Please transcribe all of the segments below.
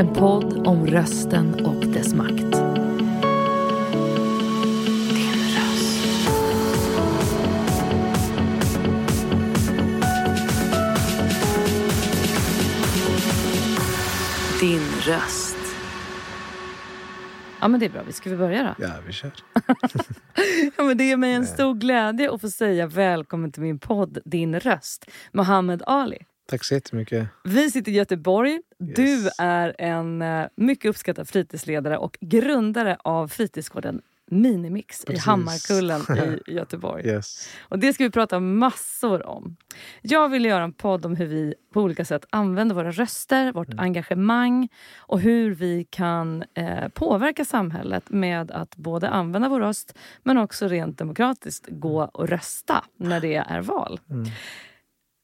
en podd om rösten och dess makt. Din röst. Din röst. Ja men det är bra, vi ska vi börja då? Ja, vi kör. Ja, men det ger mig en stor glädje att få säga välkommen till min podd Din röst, Mohammed Ali. Tack så jättemycket. Vi sitter i Göteborg. Du Yes. är en eh, mycket uppskattad fritidsledare och grundare av fritidsgården Minimix i Precis. Hammarkullen i Göteborg. Yes. Och Det ska vi prata massor om. Jag vill göra en podd om hur vi på olika sätt använder våra röster, vårt Mm. engagemang och hur vi kan eh, påverka samhället med att både använda vår röst men också rent demokratiskt gå och rösta när det är val. Mm.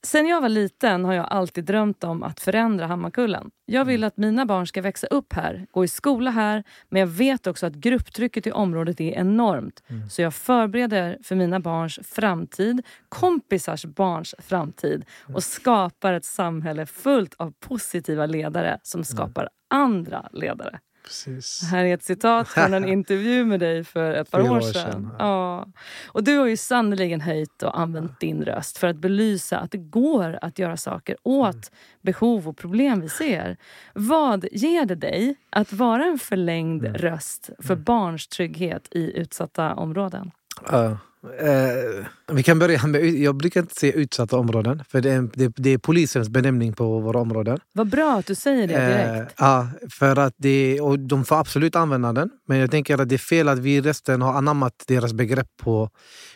Sen jag var liten har jag alltid drömt om att förändra Hammarkullen. Jag vill Mm. att mina barn ska växa upp här, gå i skola här, men jag vet också att grupptrycket i området är enormt. Mm. Så jag förbereder för mina barns framtid, kompisars barns framtid Mm. och skapar ett samhälle fullt av positiva ledare som Mm. skapar andra ledare. Precis. Här är ett citat från en intervju med dig för ett par år år sedan. sedan, Ja. Och du har ju sannerligen höjt och använt din röst för att belysa att det går att göra saker åt Mm. behov och problem vi ser. Vad ger det dig att vara en förlängd Mm. röst för barns trygghet i utsatta områden? Ja. Eh, vi kan börja med, jag brukar inte säga utsatta områden, för det är, det, det är polisens benämning på våra områden. Vad bra att du säger det direkt. Eh, ja, för att det, och de får absolut använda den, men jag tänker att det är fel att vi i resten har anammat deras begrepp på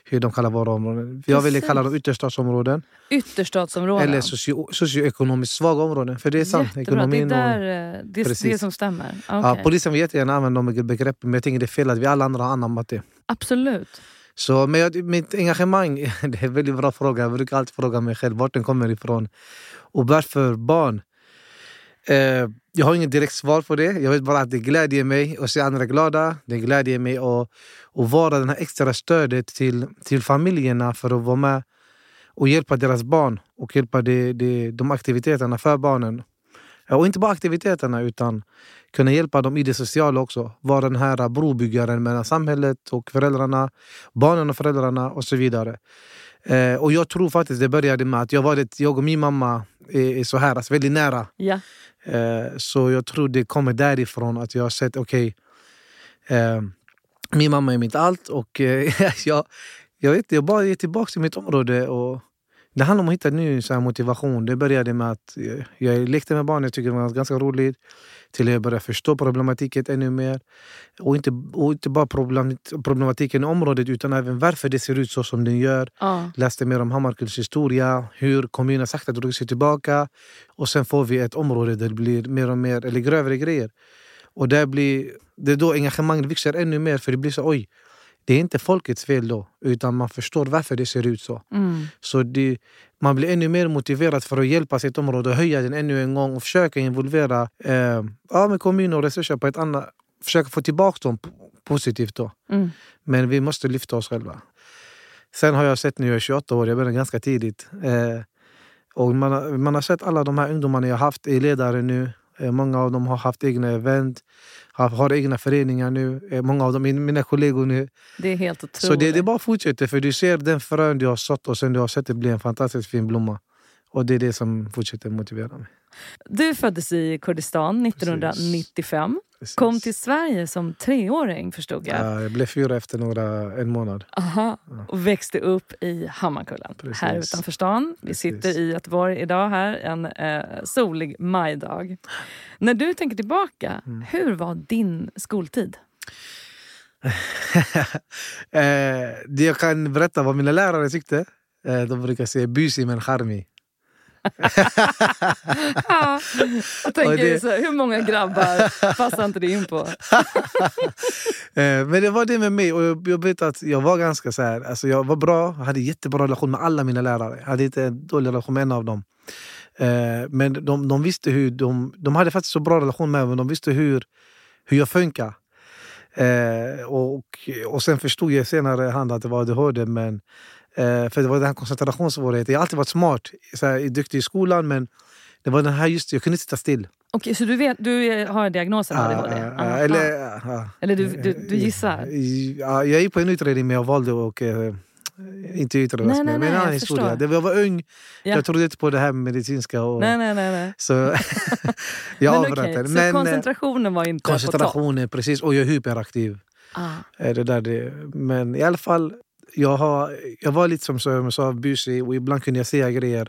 hur de kallar våra områden. Jag vill Precis. kalla dem ytterstadsområden Ytterstadsområden. eller socio, socioekonomiskt svaga områden. För det är sant. Jättebra, det är och- där, eh, det, det Precis. som stämmer. ja, Okej. polisen vill jättegärna använda de begreppen, men jag tänker det är fel att vi alla andra har anammat det. Absolut. Så, men jag, mitt engagemang, det är en väldigt bra fråga. Jag brukar alltid fråga mig själv vart den kommer ifrån. Och varför barn? Eh, jag har inget direkt svar på det. Jag vet bara att det glädjer mig att se andra glada. Det glädjer mig att, att vara det här extra stödet till, till familjerna för att vara med och hjälpa deras barn och hjälpa de, de, de aktiviteterna för barnen. Och inte bara aktiviteterna utan kunna hjälpa dem i det sociala också. Vara den här brobyggaren mellan samhället och föräldrarna, barnen och föräldrarna och så vidare. Eh, och jag tror faktiskt det började med att jag, var det, jag och min mamma är, är så här, alltså väldigt nära. Ja. Eh, så jag tror det kommer därifrån att jag har sett, okej, eh, min mamma är mitt allt och eh, jag, jag, vet, jag bara ger tillbaka till mitt område. Och det handlar om att hitta ny så här, motivation. Det började med att jag, jag lekte med barn, jag tyckte det var ganska roligt. Till att jag började förstå problematiken ännu mer. Och inte, och inte bara problem, problematiken i området utan även varför det ser ut så som det gör. Ja. Läste mer om Hammarkulls historia, hur kommunen sakta drog sig tillbaka. Och sen får vi ett område där det blir mer och mer, eller grövre grejer. Och där blir, det är då engagemanget växer ännu mer för det blir så oj, det är inte folkets fel då. Utan man förstår varför det ser ut så. Mm. Så det, man blir ännu mer motiverad för att hjälpa sitt område och höja den ännu en gång och försöka involvera eh, ja, med kommuner och resurser på ett annat... Försöka få tillbaka dem positivt då. Mm. Men vi måste lyfta oss själva. Sen har jag sett nu, jag är 28 år, jag började ganska tidigt. Eh, och man, har, man har sett alla de här ungdomarna jag haft är ledare nu. Eh, många av dem har haft egna event, har, har egna föreningar nu. Eh, många av dem är mina kollegor nu. Det är helt otroligt. Så det, det bara fortsätter, för du ser den frön du har sått och sen du har sett det bli en fantastiskt fin blomma. Och det är det som fortsätter motivera mig. Du föddes i Kurdistan 1995. Precis. Kom till Sverige som treåring förstod jag. Ja, jag blev fyra efter några, en månad. Aha. Och växte upp i Hammarkullen, Precis. här utanför stan. Vi Precis. sitter i Göteborg idag här, en eh, solig majdag. När du tänker tillbaka, Mm. hur var din skoltid? eh, jag kan berätta vad mina lärare tyckte. Eh, de brukar säga busig men charmig. ja, jag tänker det- så här, hur många grabbar passar inte det in på? Eh, Men det var det med mig. Och jag, jag vet att jag var ganska så här, alltså jag var bra, jag hade jättebra relation med alla mina lärare. Jag hade inte en dålig relation med en av dem. Eh, Men de, de visste hur, de, de hade faktiskt så bra relation med mig, men de visste hur, hur jag funkar. Eh, och, och sen förstod jag senare hand att det var ADHD. Men, för det var den här koncentrationssvårigheten. Jag har alltid varit smart, så här, duktig i skolan men det var den här just, jag kunde inte sitta still. Okej, så du, vet, du har diagnosen ADHD? Ah, ah, Aha. eller, ah, Eller du, du, du gissar? Ja, jag är på en utredning men jag valde att uh, inte Nej, mig. Men en annan jag historia. Det- Jag var ung, Ja. jag trodde inte på det här med medicinska. Och, Nej, nej, nej. nej. Så jag men så Men eh, koncentrationen var inte på topp? koncentrationen, precis. Och jag är hyperaktiv. Ah. Eh, Det där det. Men i alla fall, jag, har, jag var lite som jag sa, busig och ibland kunde jag säga grejer.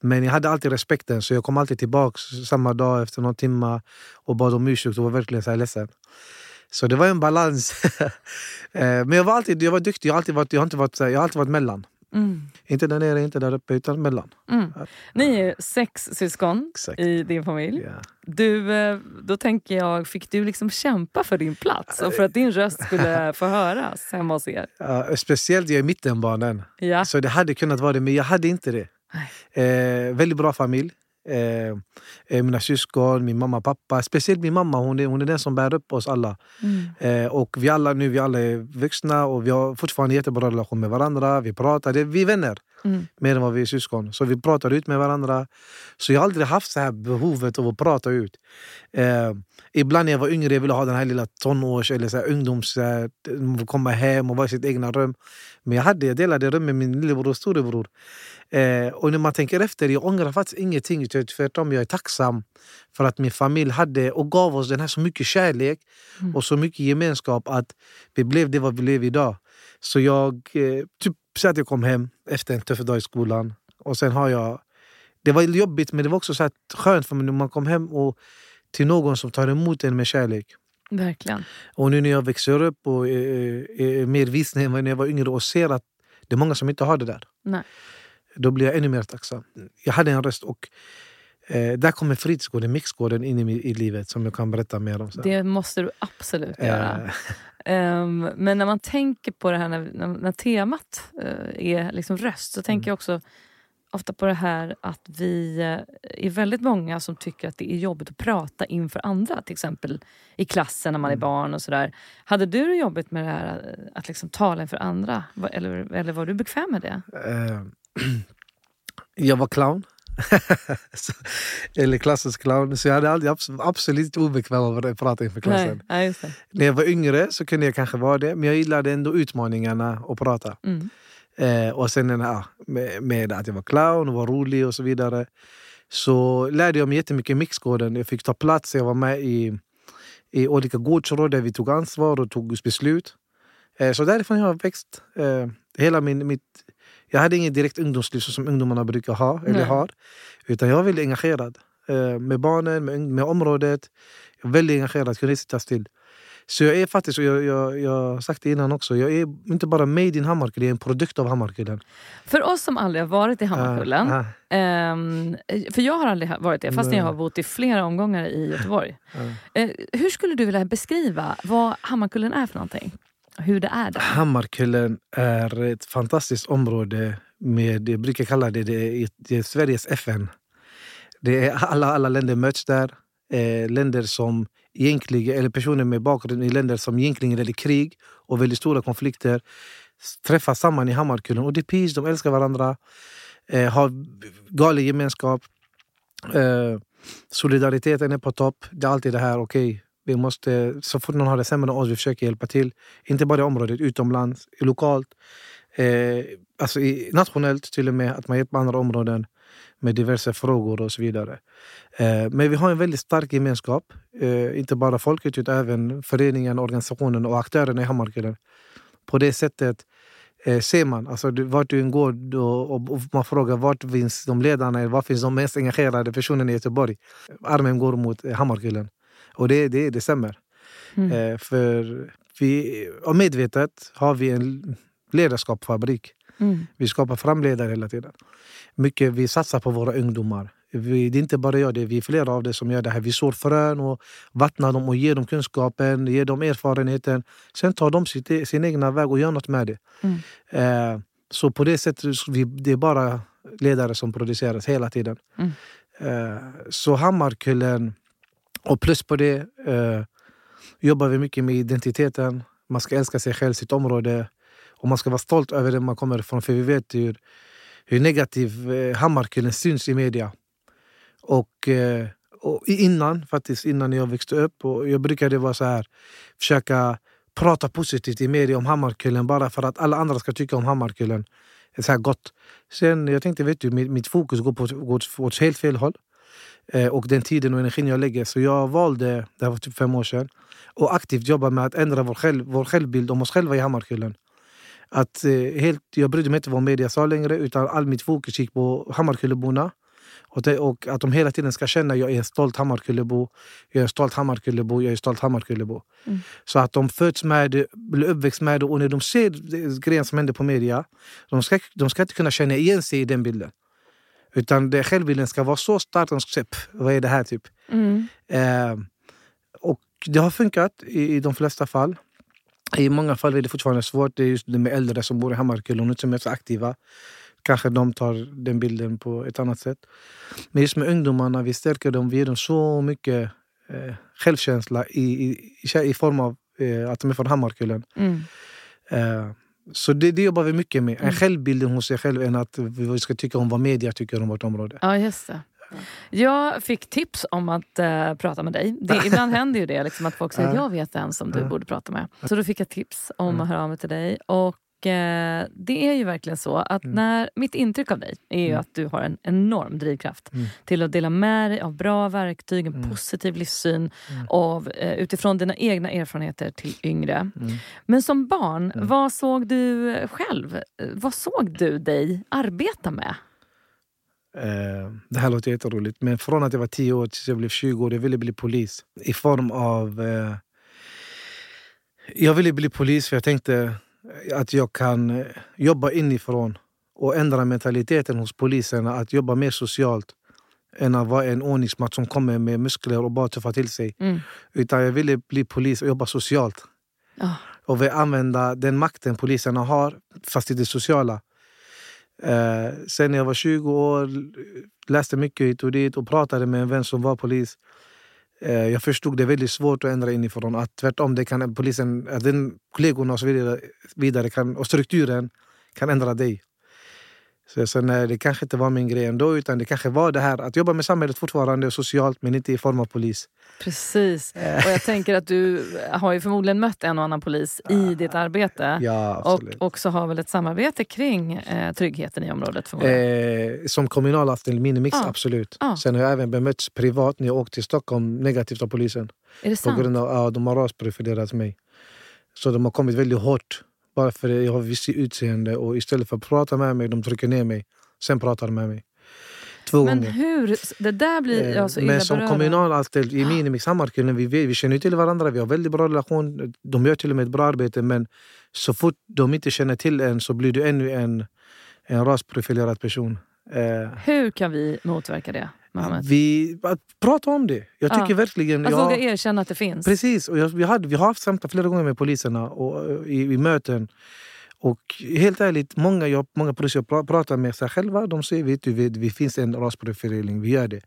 Men jag hade alltid respekten så jag kom alltid tillbaka samma dag efter någon timme och bad om ursäkt och var verkligen så här ledsen. Så det var en balans. Eh, men jag var alltid jag var duktig, jag har alltid varit, jag har inte varit, jag har alltid varit mellan. Mm. Inte där nere, inte där uppe, utan mellan. Mm. Ni är sex syskon Exakt. i din familj. Ja. Du, eh, då tänker jag, fick du liksom kämpa för din plats och för att din röst skulle få höras hemma hos er? Ja, speciellt jag är mittenbarnen. Ja. Så det hade kunnat vara det, men jag hade inte det. Eh, väldigt bra familj. Eh, eh, mina syskon, min mamma och pappa. Speciellt min mamma, hon är, hon är den som bär upp oss alla. Mm. Eh, och vi alla nu vi alla är vuxna och vi har fortfarande jättebra relation med varandra. Vi pratar, det, vi är vänner Mm. mer än vad vi är syskon. Så vi pratar ut med varandra. Så jag har aldrig haft så här behovet av att prata ut. Eh, ibland när jag var yngre jag ville ha den här lilla tonårs eller så här ungdoms... Så här, komma hem och vara i sitt egna rum. Men jag, hade, jag delade rum med min lillebror och storebror. Eh, och när man tänker efter, jag ångrar faktiskt ingenting. Tvärtom, jag är tacksam för att min familj hade och gav oss den här så mycket kärlek Mm. och så mycket gemenskap att vi blev det vad vi lever idag. Så jag eh, typ så att jag kom hem efter en tuff dag i skolan och sen har jag... Det var jobbigt men det var också så här skönt för när man kom hem och till någon som tar emot en med kärlek. Verkligen. Och nu när jag växer upp och är, är mer vis än när jag var yngre och ser att det är många som inte har det där. Nej. Då blir jag ännu mer tacksam. Jag hade en röst och eh, där kommer fritidsgården, mixgården in i, i livet som jag kan berätta mer om. sen. Det måste du absolut göra. Ehm, men när man tänker på det här när, när, när temat eh, är liksom röst så Mm. tänker jag också ofta på det här att vi eh, är väldigt många som tycker att det är jobbigt att prata inför andra. Till exempel i klassen när man Mm. är barn och sådär. Hade du det jobbigt med det här att liksom tala inför andra? Eller, eller var du bekväm med det? Eh, jag var clown. Eller klassens clown. Så jag hade aldrig abs- absolut inte obekväm av att prata inför klassen. Nej, det. När jag var yngre så kunde jag kanske vara det. Men jag gillade ändå utmaningarna att prata. Mm. Eh, och sen här, med, med att jag var clown och var rolig och så vidare. Så lärde jag mig jättemycket i mixgården. Jag fick ta plats. Jag var med i, i olika gårdsråd där vi tog ansvar och tog beslut. Eh, så därifrån har jag växt. Eh, hela min, mitt, jag hade ingen direkt ungdomsliv som ungdomarna brukar ha. Eller Nej. har utan jag var väldigt engagerad. Eh, med barnen, med, med området. Jag var väldigt engagerad, kunde inte sitta still. Så jag är faktiskt, och jag, jag, jag sagt det innan också, jag är inte bara made in Hammarkullen, jag är en produkt av Hammarkullen. För oss som aldrig har varit i Hammarkullen. Ah, Ehm, för jag har aldrig varit det, fast jag har bott i flera omgångar i Göteborg. Eh, hur skulle du vilja beskriva vad Hammarkullen är för någonting? Hur det är där? Hammarkullen är ett fantastiskt område med, jag brukar kalla det, det, det Sveriges FN. Det är alla, alla länder möts där. Eh, länder som egentligen, eller personer med bakgrund i länder som egentligen är i krig och väldigt stora konflikter träffas samman i Hammarkullen. Och det är peace, de älskar varandra, eh, har galen gemenskap. Eh, solidariteten är på topp. Det är alltid det här, okej, vi måste, så fort någon har det sämre än oss, vi försöker hjälpa till. Inte bara i området, utomlands, lokalt. Eh, alltså i, nationellt till och med, att man hjälper andra områden med diverse frågor och så vidare. Eh, men vi har en väldigt stark gemenskap. Eh, inte bara folket utan även föreningen, organisationen och aktörerna i Hammarkullen. På det sättet eh, ser man, alltså du- vart du än går då, och, och man frågar vart finns de ledarna, var finns de mest engagerade personerna i Göteborg? Armen går mot eh, Hammarkullen. Och det, det, det stämmer. Mm. Eh, för vi, och medvetet har vi en ledarskapsfabrik. Mm. Vi skapar framledare hela tiden. Mycket, vi satsar på våra ungdomar. Vi, det är inte bara jag, det är vi flera av det som gör det här. Vi sår frön och vattnar dem och ger dem kunskapen, ger dem erfarenheten. Sen tar de sitt, sin egna väg och gör något med det. Mm. Eh, så på det sättet, vi, det är bara ledare som produceras hela tiden. Mm. Eh, så Hammarkullen, och plus på det eh, jobbar vi mycket med identiteten. Man ska älska sig själv, sitt område. Och man ska vara stolt över det man kommer ifrån. För vi vet hur, hur negativ eh, Hammarkullen syns i media. Och, eh, och innan, faktiskt innan jag växte upp, och jag brukade vara så här, försöka prata positivt i media om Hammarkullen bara för att alla andra ska tycka om Hammarkullen. Så här gott. Sen jag tänkte, vet du, mitt, mitt fokus går, på, går åt helt fel håll. Eh, och den tiden och energin jag lägger. Så jag valde, det här var typ fem år sedan, att aktivt jobba med att ändra vår, själv, vår självbild om oss själva i Hammarkullen. Att, eh, helt, jag brydde mig inte vad media sa längre utan all mitt fokus gick på Hammarkulleborna. Och, det, och att de hela tiden ska känna att jag är en stolt Hammarkullebo. Jag är en stolt Hammarkullebo, jag är en stolt Hammarkullebo. Mm. Så att de föds med det, blir uppväxt med det och när de ser grejen som händer på media, de ska, de ska inte kunna känna igen sig i den bilden. Utan det, självbilden ska vara så stark att de ska säga vad är det här typ? Mm. Eh, och det har funkat i, i de flesta fall. I många fall är det fortfarande svårt. Det är just det med äldre som bor i Hammarkullen och som är så aktiva. Kanske de tar den bilden på ett annat sätt. Men just med ungdomarna, vi stärker dem. Vi ger dem så mycket eh, självkänsla i, i, i form av eh, att de är från Hammarkullen. Mm. Så det, det jobbar vi mycket med. En Mm. självbilden hos sig själv än att vi ska tycka om vad media tycker om vårt område. Ja, just det. Jag fick tips om att eh, prata med dig. Det, ibland händer ju det, liksom, att folk säger Ja. jag vet en som du borde prata med. Så då fick jag tips om Mm. att höra av mig till dig. Och Det är ju verkligen så att Mm. när, mitt intryck av dig är ju Mm. att du har en enorm drivkraft Mm. till att dela med dig av bra verktyg, en Mm. positiv livssyn Mm. av, eh, utifrån dina egna erfarenheter till yngre. Mm. Men som barn, vad såg du själv? Eh, Vad såg du dig arbeta med? Eh, det här låter jätteroligt, men från att jag var 10 år tills jag blev 20 år, jag ville bli polis. I form av... Eh, jag ville bli polis för jag tänkte att jag kan eh, jobba inifrån och ändra mentaliteten hos poliserna att jobba mer socialt än att vara en ordningsmakt som kommer med muskler och bara tuffar till sig. Mm. Utan jag ville bli polis och jobba socialt. Ah. Och vill använda den makten poliserna har, fast i det sociala. Eh, sen när jag var 20 år läste mycket hit och dit och pratade med en vän som var polis. Eh, jag förstod det är väldigt svårt att ändra inifrån. Att tvärtom, det kan polisen, eh, att den, kollegorna och så vidare, vidare kan, och strukturen kan ändra dig. Så jag sa nej, det kanske inte var min grej ändå. Utan det kanske var det här att jobba med samhället fortfarande socialt men inte i form av polis. Precis. Eh. Och jag tänker att du har ju förmodligen mött en och annan polis i ditt arbete. Ja, och absolut. också har väl ett samarbete kring eh, tryggheten i området förmodligen. Eh, som kommunalanställd minimix, Ja. absolut. Ja. Sen har jag även bemötts privat när jag åkte till Stockholm negativt av polisen. är det På sant? grund av att de har rasprofilerat mig. Så de har kommit väldigt hårt. Bara för att jag har visst utseende. Och istället för att prata med mig, de trycker ner mig. Sen pratar de med mig. Två Men gånger. hur... Det där blir Eh, jag så illa Men som berörd av. kommunalanställd i Minimix Hammarkullen, vi, vi känner till varandra. Vi har väldigt bra relation. De gör till och med ett bra arbete. Men så fort de inte känner till en så blir du ännu en, en rasprofilerad person. Eh, Hur kan vi motverka det, Mohammed? vi, att prata om det. Jag Ja. tycker verkligen... Att ja, våga erkänna att det finns. Precis. Och jag, vi, hade, vi har haft samtal flera gånger med poliserna och, eh, i, i möten. Och helt ärligt, många, jag, många poliser jag pra- pratar med sig själva, de säger vet du, vi, vi finns en rasprofilering, vi gör det.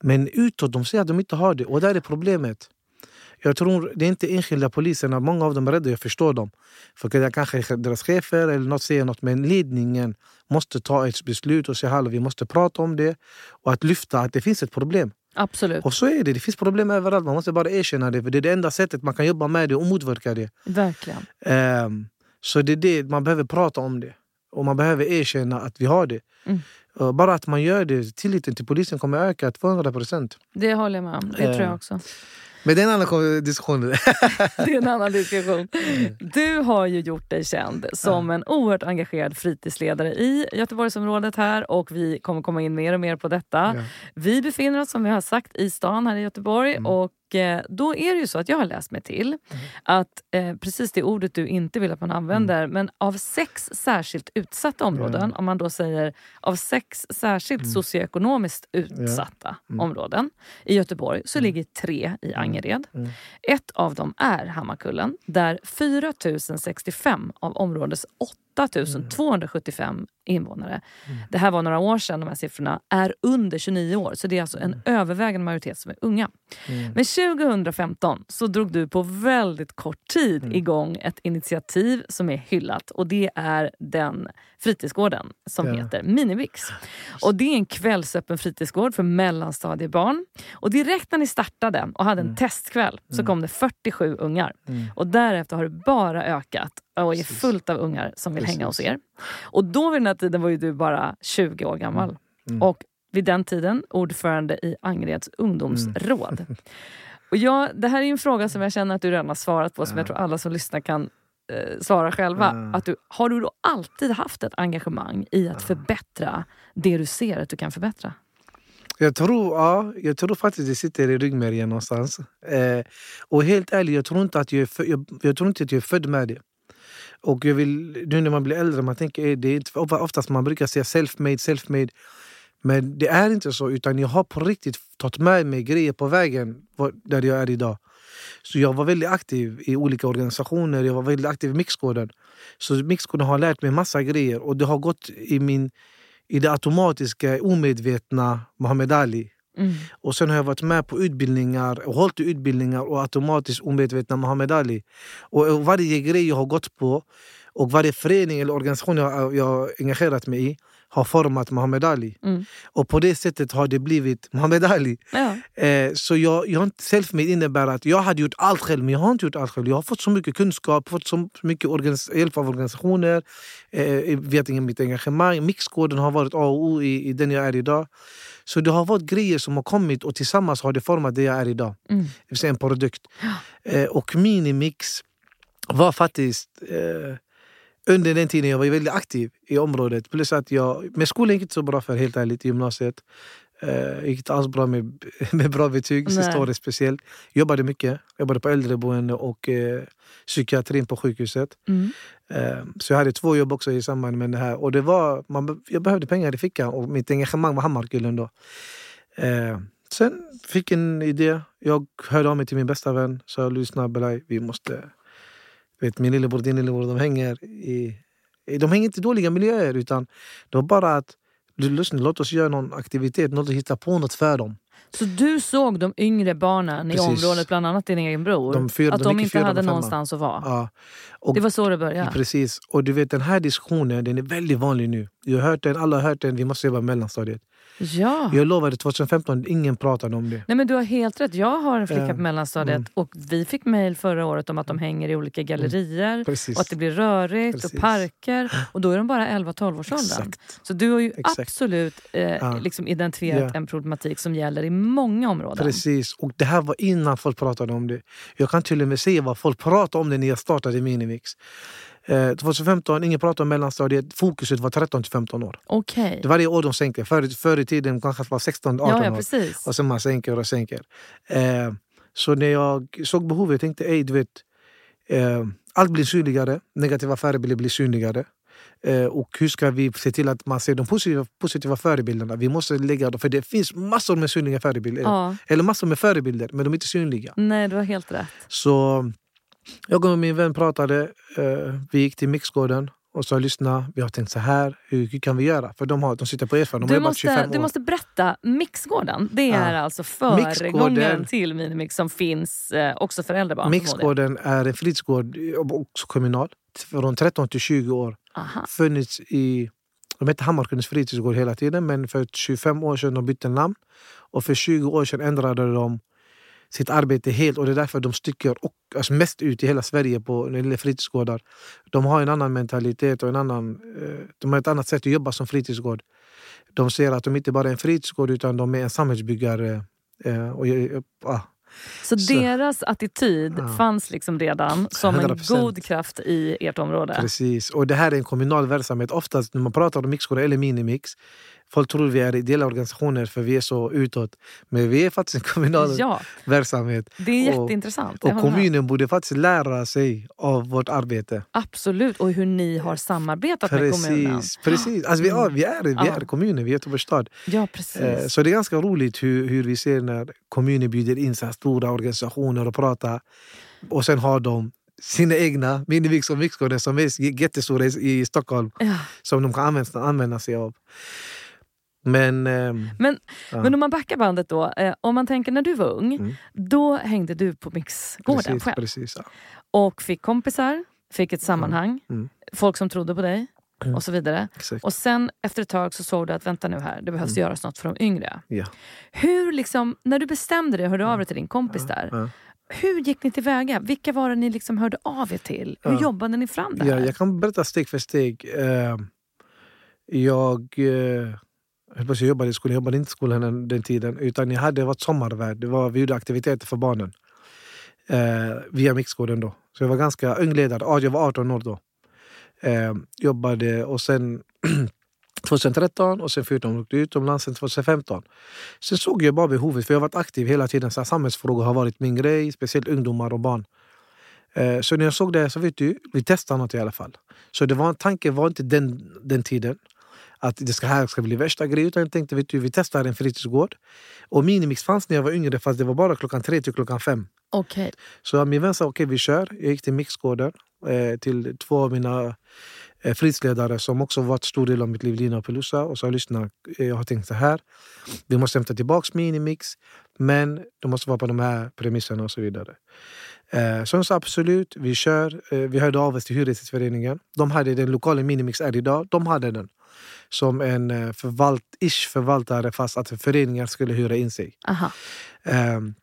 Men utåt, de säger att de inte har det. Och där är problemet. Jag tror det är inte enskilda poliserna, många av dem är rädda, jag förstår dem. För det kanske deras chefer eller något säger något, men ledningen måste ta ett beslut och säga hallå, vi måste prata om det. Och att lyfta att det finns ett problem. Absolut. Och så är det, det finns problem överallt, man måste bara erkänna det. För det är det enda sättet man kan jobba med det och motverka det. Verkligen. Ehm, så det är det, man behöver prata om det. Och man behöver erkänna att vi har det. Mm. Bara att man gör det, tilliten till polisen kommer öka 200 procent. Det håller jag med om. Det tror jag Eh. också. Men det är en annan diskussion. Det är en annan diskussion. Du har ju gjort dig känd som en oerhört engagerad fritidsledare i Göteborgsområdet här och vi kommer komma in mer och mer på detta. Ja. Vi befinner oss som vi har sagt i stan här i Göteborg Mm. och då är det ju så att jag har läst mig till Mm. att eh, precis det ordet du inte vill att man använder, Mm. men av sex särskilt utsatta områden, om man då säger av sex särskilt Mm. socioekonomiskt utsatta områden i Göteborg så ligger tre i Angered. Mm. Ett av dem är Hammarkullen där 4 065 av områdets 8 275 invånare, det här var några år sedan de här siffrorna, är under 29 år. Så det är alltså en övervägande majoritet som är unga. Men 2015 så drog du på väldigt kort tid igång ett initiativ som är hyllat och det är den fritidsgården som Ja. heter Minimix. Och det är en kvällsöppen fritidsgård för mellanstadiebarn. Och direkt när ni startade och hade en testkväll så kom det 47 ungar. Och därefter har det bara ökat och är fullt av ungar som vill hänga hos er. Och då vid den här tiden var ju du bara 20 år gammal. Och vid den tiden ordförande i Angereds ungdomsråd. Och jag, det här är en fråga som jag känner att du redan har svarat på, som jag tror alla som lyssnar kan eh, svara själva. Att du, har du då alltid haft ett engagemang i att förbättra det du ser att du kan förbättra? Jag tror, ja, jag tror faktiskt det sitter i ryggmärgen någonstans. Eh, och helt ärligt, jag tror, inte att jag, är jag, jag tror inte att jag är född med det. Och jag vill, nu när man blir äldre, man tänker, eh, det är inte, oftast man brukar säga self-made, self-made. Men det är inte så, utan jag har på riktigt tagit med mig grejer på vägen där jag är idag. Så jag var väldigt aktiv i olika organisationer, jag var väldigt aktiv i Mixkoden. Så Mixkoden har lärt mig massa grejer och det har gått i, min, i det automatiska, omedvetna Mohammed Ali. Mm. Och sen har jag varit med på utbildningar och hållit utbildningar och automatiskt omedvetna Muhammad Ali. Och, varje grej jag har gått på och varje förening eller organisation jag, jag har engagerat mig i har format Muhammad Ali. Mm. Och på det sättet har det blivit Muhammad Ali. Ja. Eh, så jag, jag self-made innebär att jag hade gjort allt själv, men jag har inte gjort allt själv. Jag har fått så mycket kunskap, fått så mycket hjälp av organisationer, eh, vet inte, mitt engagemang. Mixkoden har varit A och O i, i den jag är idag. Så det har varit grejer som har kommit och tillsammans har det format det jag är idag. Mm. Det vill säga en produkt. Eh, och Minimix var faktiskt eh, under den tiden jag var väldigt aktiv i området. Plus att jag, men skolan gick inte så bra för helt ärligt i gymnasiet. Eh, gick inte alls bra med, med bra betyg, sista året speciellt. Jobbade mycket. Jobbade på äldreboende och eh, psykiatrin på sjukhuset. Mm. Eh, så jag hade två jobb också i samband med det här. Och det var, man, jag behövde pengar i fickan och mitt engagemang var Hammarkullen då. Eh, sen fick jag en idé. Jag hörde av mig till min bästa vän. Sa lyssna Belaj, vi måste... Vet, min lillebror din lillebror de hänger i- De hänger inte i dåliga miljöer utan det var bara att lyssna, låt oss göra någon aktivitet, låt oss hitta på något för dem. Så du såg de yngre barnen Precis. i området, bland annat din egen bror, De fyra- att de de inte hade någonstans att vara? Ja. Och Det var så det började? Precis. Och du vet den här diskussionen den är väldigt vanlig nu. Jag har hört den, alla har hört den, vi måste jobba mellanstadiet. Ja. Jag lovade 2015, ingen pratade om det. Nej men Du har helt rätt. Jag har en flicka på mellanstadiet Mm. och vi fick mejl förra året om att de hänger i olika gallerier Precis. och att det blir rörigt och Precis. parker. Och då är de bara 11-12 års åldern. Så du har ju Exakt. absolut eh, Ja. liksom identifierat Ja. en problematik som gäller i många områden. Precis. Och det här var innan folk pratade om det. Jag kan till och med se vad folk pratade om det när jag startade Minimix. Eh, 2015, ingen pratade om mellanstadiet. Fokuset var 13 till 15 år. Okej. Det varje år de sänkte. Förr, förr i tiden kanske det var 16 18 Ja, ja, år. precis. Och sen man sänker och sänker. Eh, så när jag såg behovet jag tänkte jag, du vet, eh, allt blir synligare. Negativa förebilder blir synligare. Eh, och hur ska vi se till att man ser de positiva, positiva förebilderna? Vi måste lägga dem, för det finns massor med synliga förebilder. Ja. Eller massor med förebilder, men de är inte synliga. Nej, du har helt rätt. Så jag och min vän pratade. Eh, vi gick till Mixgården och sa lyssna, vi har tänkt så här. Hur, kan vi göra? För de, har, de sitter på erfarenhet. De har Du jobbat måste, 25 du år. måste berätta, Mixgården, det är Ja. alltså Mixgården- till Minimix som finns eh, också för äldre barn. Mixgården är en fritidsgård, eh, också kommunal, från 13 till 20 år. Aha. Funnits i, de hette Hammarkullens fritidsgård hela tiden men för 25 år sedan de bytte namn. Och för 20 år sedan ändrade de sitt arbete helt och det är därför de sticker och, alltså mest ut i hela Sverige på fritidsgårdar. De har en annan mentalitet och en annan, eh, de har ett annat sätt att jobba som fritidsgård. De ser att de inte bara är en fritidsgård utan de är en samhällsbyggare. eh, Och, eh, ah, Så, Så- deras attityd Ja. fanns liksom redan som en 100%. god kraft i ert område? Precis. Och det här är en kommunal verksamhet. Oftast när man pratar om mixgårdar eller minimix, Folk tror vi är ideella organisationer för vi är så utåt. Men vi är faktiskt en kommunal Ja, verksamhet. det är Och- jätteintressant. Och med. kommunen borde faktiskt lära sig av vårt arbete. Absolut, och hur ni har samarbetat med kommunen. Precis. precis. Alltså vi, är, vi, är, vi Ja. är kommunen, vi är Göteborgs stad. Ja, precis. Eh, Så det är ganska roligt hur, hur vi ser när kommuner bjuder in så stora organisationer och pratar. Och sen har de sina egna och mixkoder som är jättestora i, i Stockholm ja. som de kan använda, använda sig av. Men... ehm, Men, Ja. men om man backar bandet då. Eh, om man tänker när du var ung, Mm. då hängde du på Mixgården precis, själv. precis, ja. Och fick kompisar, fick ett sammanhang, Mm. folk som trodde på dig Mm. och så vidare. Exakt. Och sen efter ett tag så såg du att vänta nu här, det behövs Mm. göras något för de yngre. Ja. Hur liksom, när du bestämde dig och hörde av dig till din kompis där, hur gick ni tillväga? Vilka var det ni liksom hörde av er till? Hur jobbade ni fram det här? Ja, jag kan berätta steg för steg. Eh, jag, eh, jag på jag jobbade i skolan, jag jobbade inte i skolan den, den tiden. Utan jag hade varit sommarvärd. Det var, vi gjorde aktiviteter för barnen. Eh, via Mixgården då. Så jag var ganska ung ledare. Ja, Jag var 18 år då. Eh, jobbade och sen 2013 och sen 14 åkte jag utomlands sen 2015. Sen såg jag bara behovet, för jag har varit aktiv hela tiden. Så samhällsfrågor har varit min grej, speciellt ungdomar och barn. Eh, Så när jag såg det så vet du, vi testar något i alla fall. Så det var, tanken var inte den, den tiden att det ska, här ska bli värsta grejen. Utan jag tänkte vet du, vi testar en fritidsgård. Och Minimix fanns när jag var yngre fast det var bara klockan tre till klockan fem. Okej. Så min vän sa okej vi kör. Jag gick till Mixgården eh, till två av mina eh, fritidsledare som också varit stor del av mitt liv, Lina och Pelusa. Och sa lyssna, eh, jag har tänkt så här. Vi måste hämta tillbaka Minimix men de måste vara på de här premisserna och så vidare. Eh, så de sa absolut, vi kör. Eh, vi hörde av oss till Hyresgästföreningen. De hade den lokala Minimix är idag. De hade den som en eh, förvalt, ish förvaltare fast att föreningar skulle hyra in sig. Aha. Ehm,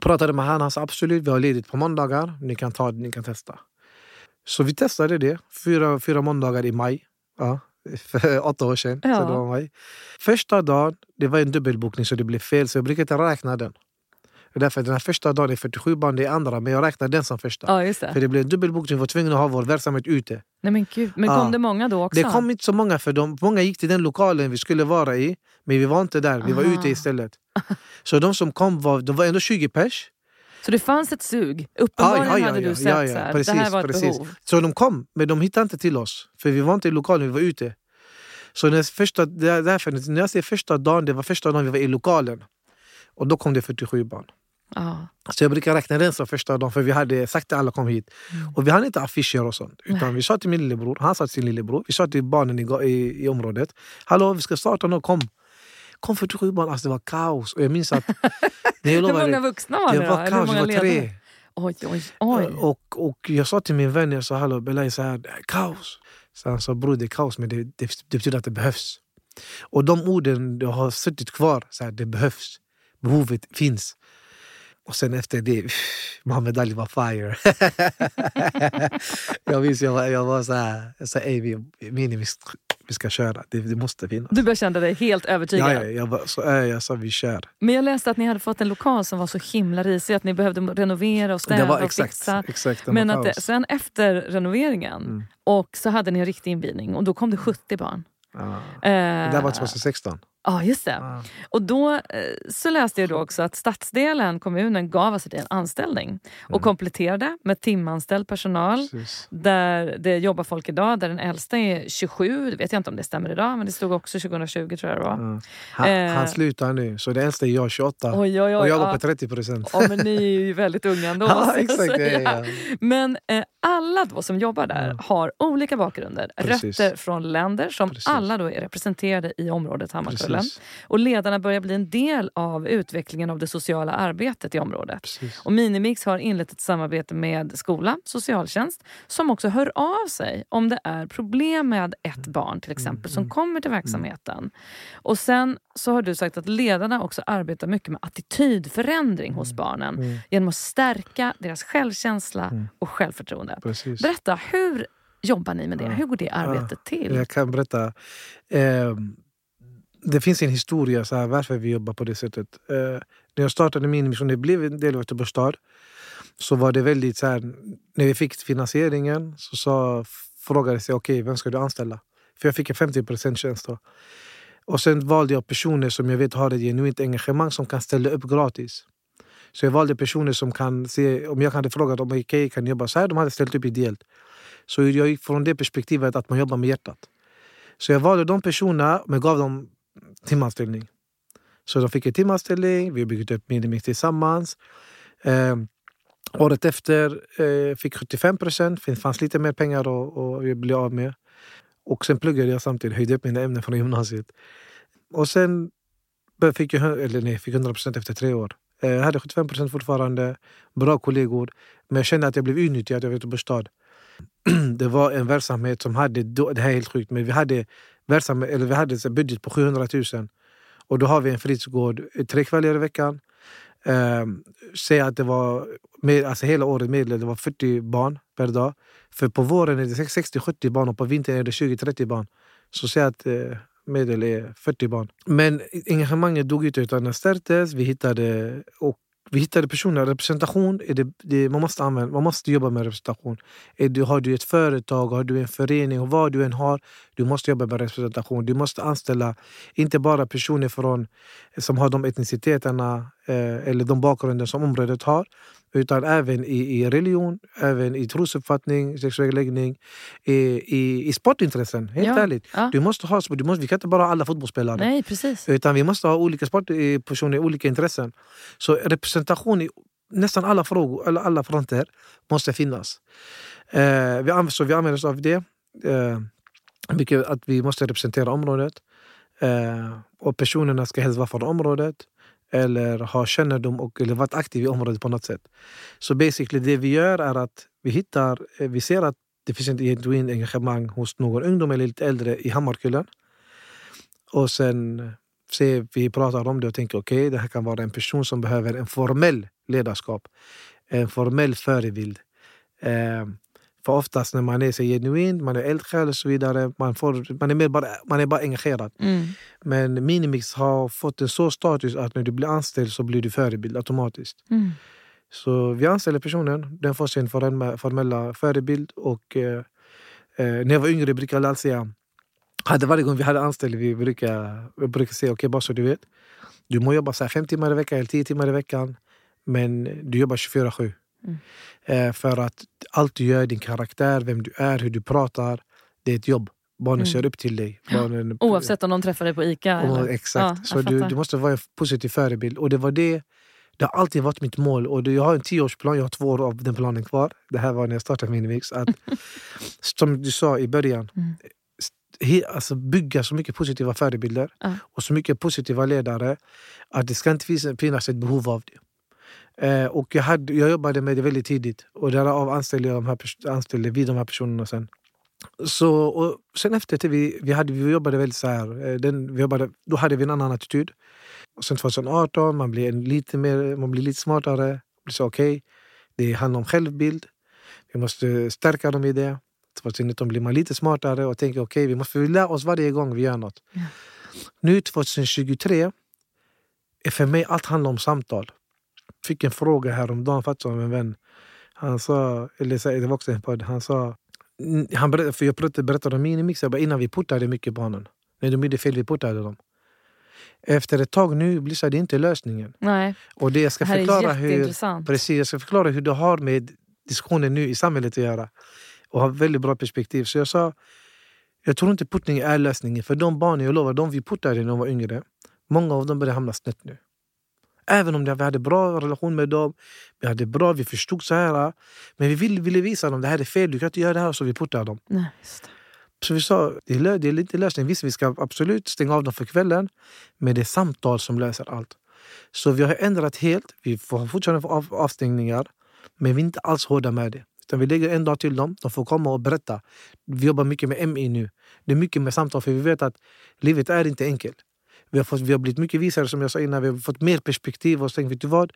pratade med han, han sa absolut vi har ledigt på måndagar, ni kan ta det, ni kan testa. Så vi testade det, fyra, fyra måndagar i maj. Ja, för åtta år sedan. Ja. Så det var maj. Första dagen, det var en dubbelbokning så det blev fel så jag brukar inte räkna den. Och Därför den här första dagen är 47 barn, det är andra men jag räknar den som första. Ja, just För det. det blev en dubbelbokning, vi var tvungna att ha vår verksamhet ute. Nej men gud. Men Ja. kom det många då också? Det kom inte så många för de, många gick till den lokalen vi skulle vara i men vi var inte där, vi var Aha. ute istället. Så de som kom var, de var ändå 20 pers. Så det fanns ett sug? Uppenbarligen hade du sett ja, ja, så här, precis, det här var ett precis. behov. Så de kom, men de hittade inte till oss. För vi var inte i lokalen, vi var ute. Så när, första, där- därför, när jag säger första dagen, det var första dagen vi var i lokalen. Och då kom det 47 barn. Ja. Så jag brukar räkna den som första dagen, för vi hade sagt att alla kom hit. Och vi hade inte affischer och sånt. Utan Mm. Vi sa till min lillebror, han sa till sin lillebror, vi sa till barnen i, i, i området. Hallå, vi ska starta nu, kom. Kom 47 barn, alltså det var kaos. Och jag minns att... Jag Hur många vuxna var det det då? var hur kaos, många var ledare? tre. Oj, oj, oj. Och, och jag sa till min vän, jag sa hallå Belay, så här, det är kaos. Så han sa bror det är kaos men det, det, det betyder att det behövs. Och de orden har suttit kvar, så här, det behövs. Behovet finns. Och sen efter det, Muhammad Ali var fire. jag minns jag var, jag var så här, jag sa ey vi, Mini, vi, ska- vi ska köra, det, det måste finnas. Du började känna dig helt övertygad. Ja, ja, jag, var, så, äh, jag sa vi kör. Men jag läste att ni hade fått en lokal som var så himla risig att ni behövde renovera och städa Det var och exakt, fixa. exakt Men att det, sen efter renoveringen Mm. och så hade ni en riktig invigning och då kom det 70 barn. Ja. Eh, Det där var 2016. Ja, just det. Ja. Och då eh, så läste jag då också att stadsdelen, kommunen, gav alltså dig en anställning och Mm. kompletterade med timanställd personal. Precis. Där det jobbar folk idag, där den äldsta är 27, det vet jag inte om det stämmer idag, men det stod också 2020 tror jag det var. Ja. Han, Eh. han slutar nu, så det äldsta är jag 28 Oj, oj, oj. och jag ja. på 30 procent. Ja, men ni är ju väldigt unga ändå. Ja, exakt. Ja, ja. Men eh, alla då som jobbar där Ja. har olika bakgrunder. Precis. Rötter från länder som Precis. alla då är representerade i området Hammarkullen. Precis. Och ledarna börjar bli en del av utvecklingen av det sociala arbetet i området. Precis. Och Minimix har inlett ett samarbete med skola, socialtjänst som också hör av sig om det är problem med ett barn till exempel som kommer till verksamheten. Och sen så har du sagt att ledarna också arbetar mycket med attitydförändring hos barnen Mm. genom att stärka deras självkänsla Mm. och självförtroende. Precis. Berätta, hur jobbar ni med det? Hur går det arbetet till? Jag kan berätta. Eh, det finns en historia så här, varför vi jobbar på det sättet. Eh, när jag startade min mission, det blev en del av Göteborgs stad. Så var det väldigt så här, när vi fick finansieringen så sa, frågade jag okej, vem ska du anställa? För jag fick en 50 tjänst då. Och sen valde jag personer som jag vet har ett genuint engagemang som kan ställa upp gratis. Så jag valde personer som kan se, om jag hade frågat om okay, kan jobba så här, de hade ställt upp ideellt. Så jag gick från det perspektivet att man jobbar med hjärtat. Så jag valde de personerna men gav dem timanställning. Så de fick en timanställning, vi byggde upp Minimix tillsammans. Eh, året efter eh, fick 75 procent, det fanns lite mer pengar att, bli av med. Och sen pluggade jag samtidigt, höjde upp mina ämnen från gymnasiet. Och sen fick jag, eller nej, fick 100 procent efter tre år. Eh, jag hade 75 procent fortfarande, bra kollegor. Men jag kände att jag blev utnyttjad av Göteborgs stad. Det var en verksamhet som hade, det här är helt sjukt, men vi hade, verksamhet, eller vi hade en budget på 700 000. Och då har vi en fritidsgård eh, tre kvällar i veckan. Eh, säg att det var med, alltså hela året medel, det var 40 barn per dag. För på våren är det 60-70 barn och på vintern är det 20-30 barn. Så säg att eh, medel är 40 barn. Men engagemanget dog ut utan det stärktes. Vi hittade, och vi hittade personer. Representation, är det, det, man, måste använda, man måste jobba med representation. Är du, har du ett företag, har du en förening vad du än har, du måste jobba med representation. Du måste anställa inte bara personer från, som har de etniciteterna eh, eller de bakgrunder som området har utan även i, i religion, även i trosuppfattning, sexuell läggning, i, i, i sportintressen. Helt ja, ärligt. Ja. Du måste ha, du måste, vi kan inte bara ha alla fotbollsspelare. Nej, precis. Utan vi måste ha olika sportpersoner, olika intressen. Så representation i nästan alla frågor, eller alla fronter måste finnas. Eh, vi, så vi använder oss av det. Eh, mycket att vi måste representera området. Eh, och personerna ska helst vara från området eller ha kännedom och eller varit aktiv i området på något sätt. Så basically det vi gör är att vi hittar, eh, vi ser att det finns ett genuint engagemang hos någon ungdom eller lite äldre i Hammarkullen. Och sen ser vi pratar om det och tänker okej, okay, det här kan vara en person som behöver en formell ledarskap. En formell förebild. Eh, för oftast när man är så genuin, man är eldsjäl och så vidare, man, får, man, är mer bara, man är bara engagerad. Mm. Men Minimix har fått en så status att när du blir anställd så blir du förebild automatiskt. Mm. Så vi anställer personen, den får sin formella förebild. Och, eh, eh, när jag var yngre brukade jag alltid säga, hade varje gång vi hade anställda, vi brukar, vi brukar säga, okej okay, bara så du vet, du må jobba så fem timmar i veckan eller tio timmar i veckan, men du jobbar 24-7. Mm. Eh, för att allt du gör, din karaktär, vem du är, hur du pratar, det är ett jobb. Barnen mm. ser upp till dig. Barnen, Oavsett om de träffar dig på Ica? Oh, eller? Exakt. Ja, så du, du, måste vara en positiv förebild. Och det var det det har alltid varit mitt mål. Och jag har en tioårsplan, jag har två år av den planen kvar. Det här var när jag startade Minimix. Att, som du sa i början, mm. he, alltså bygga så mycket positiva förebilder uh. och så mycket positiva ledare att det ska inte finnas ett behov av det. Eh, och jag, hade, jag jobbade med det väldigt tidigt och därav anställde, jag de här, anställde vi de här personerna sen. Så, och sen efter vi, vi, hade, vi jobbade väldigt så här, eh, den, vi jobbade, då hade vi en annan attityd. Och sen 2018 man blir lite, mer, man blir lite smartare. Blir okay, det handlar om självbild. Vi måste stärka dem i det. 2019 blir man lite smartare och tänker okej, okay, vi måste lära oss varje gång vi gör något. Ja. Nu 2023 är för mig allt handlar om samtal fick en fråga häromdagen faktiskt av en vän. Han sa, eller det var också en podd, han sa han berättade, för jag berättade om minimix, innan vi portade mycket barnen. När de gjorde fel, vi portade dem. Efter ett tag nu blir det inte lösningen. Nej. Och det jag ska det här förklara är hur, precis, jag ska förklara hur det har med diskussionen nu i samhället att göra. Och har väldigt bra perspektiv. Så jag sa, jag tror inte portning är lösningen. För de barnen, jag lovar, de vi portade när de var yngre, många av dem börjar hamna snett nu. Även om vi hade bra relation med dem, vi hade bra, vi förstod så här. Men vi ville, ville visa dem det här är fel, du kan inte göra det här. Så vi puttade dem. Nej, så vi sa, det är, det är lite lösning. Visst, vi ska absolut stänga av dem för kvällen. Men det är samtal som löser allt. Så vi har ändrat helt. Vi får fortfarande av, avstängningar. Men vi är inte alls hårda med det. Utan vi lägger en dag till dem. De får komma och berätta. Vi jobbar mycket med MI nu. Det är mycket med samtal, för vi vet att livet är inte enkelt. Vi har, fått, vi har blivit mycket visare som jag sa innan. Vi har fått mer perspektiv och tänkt, vet du vad?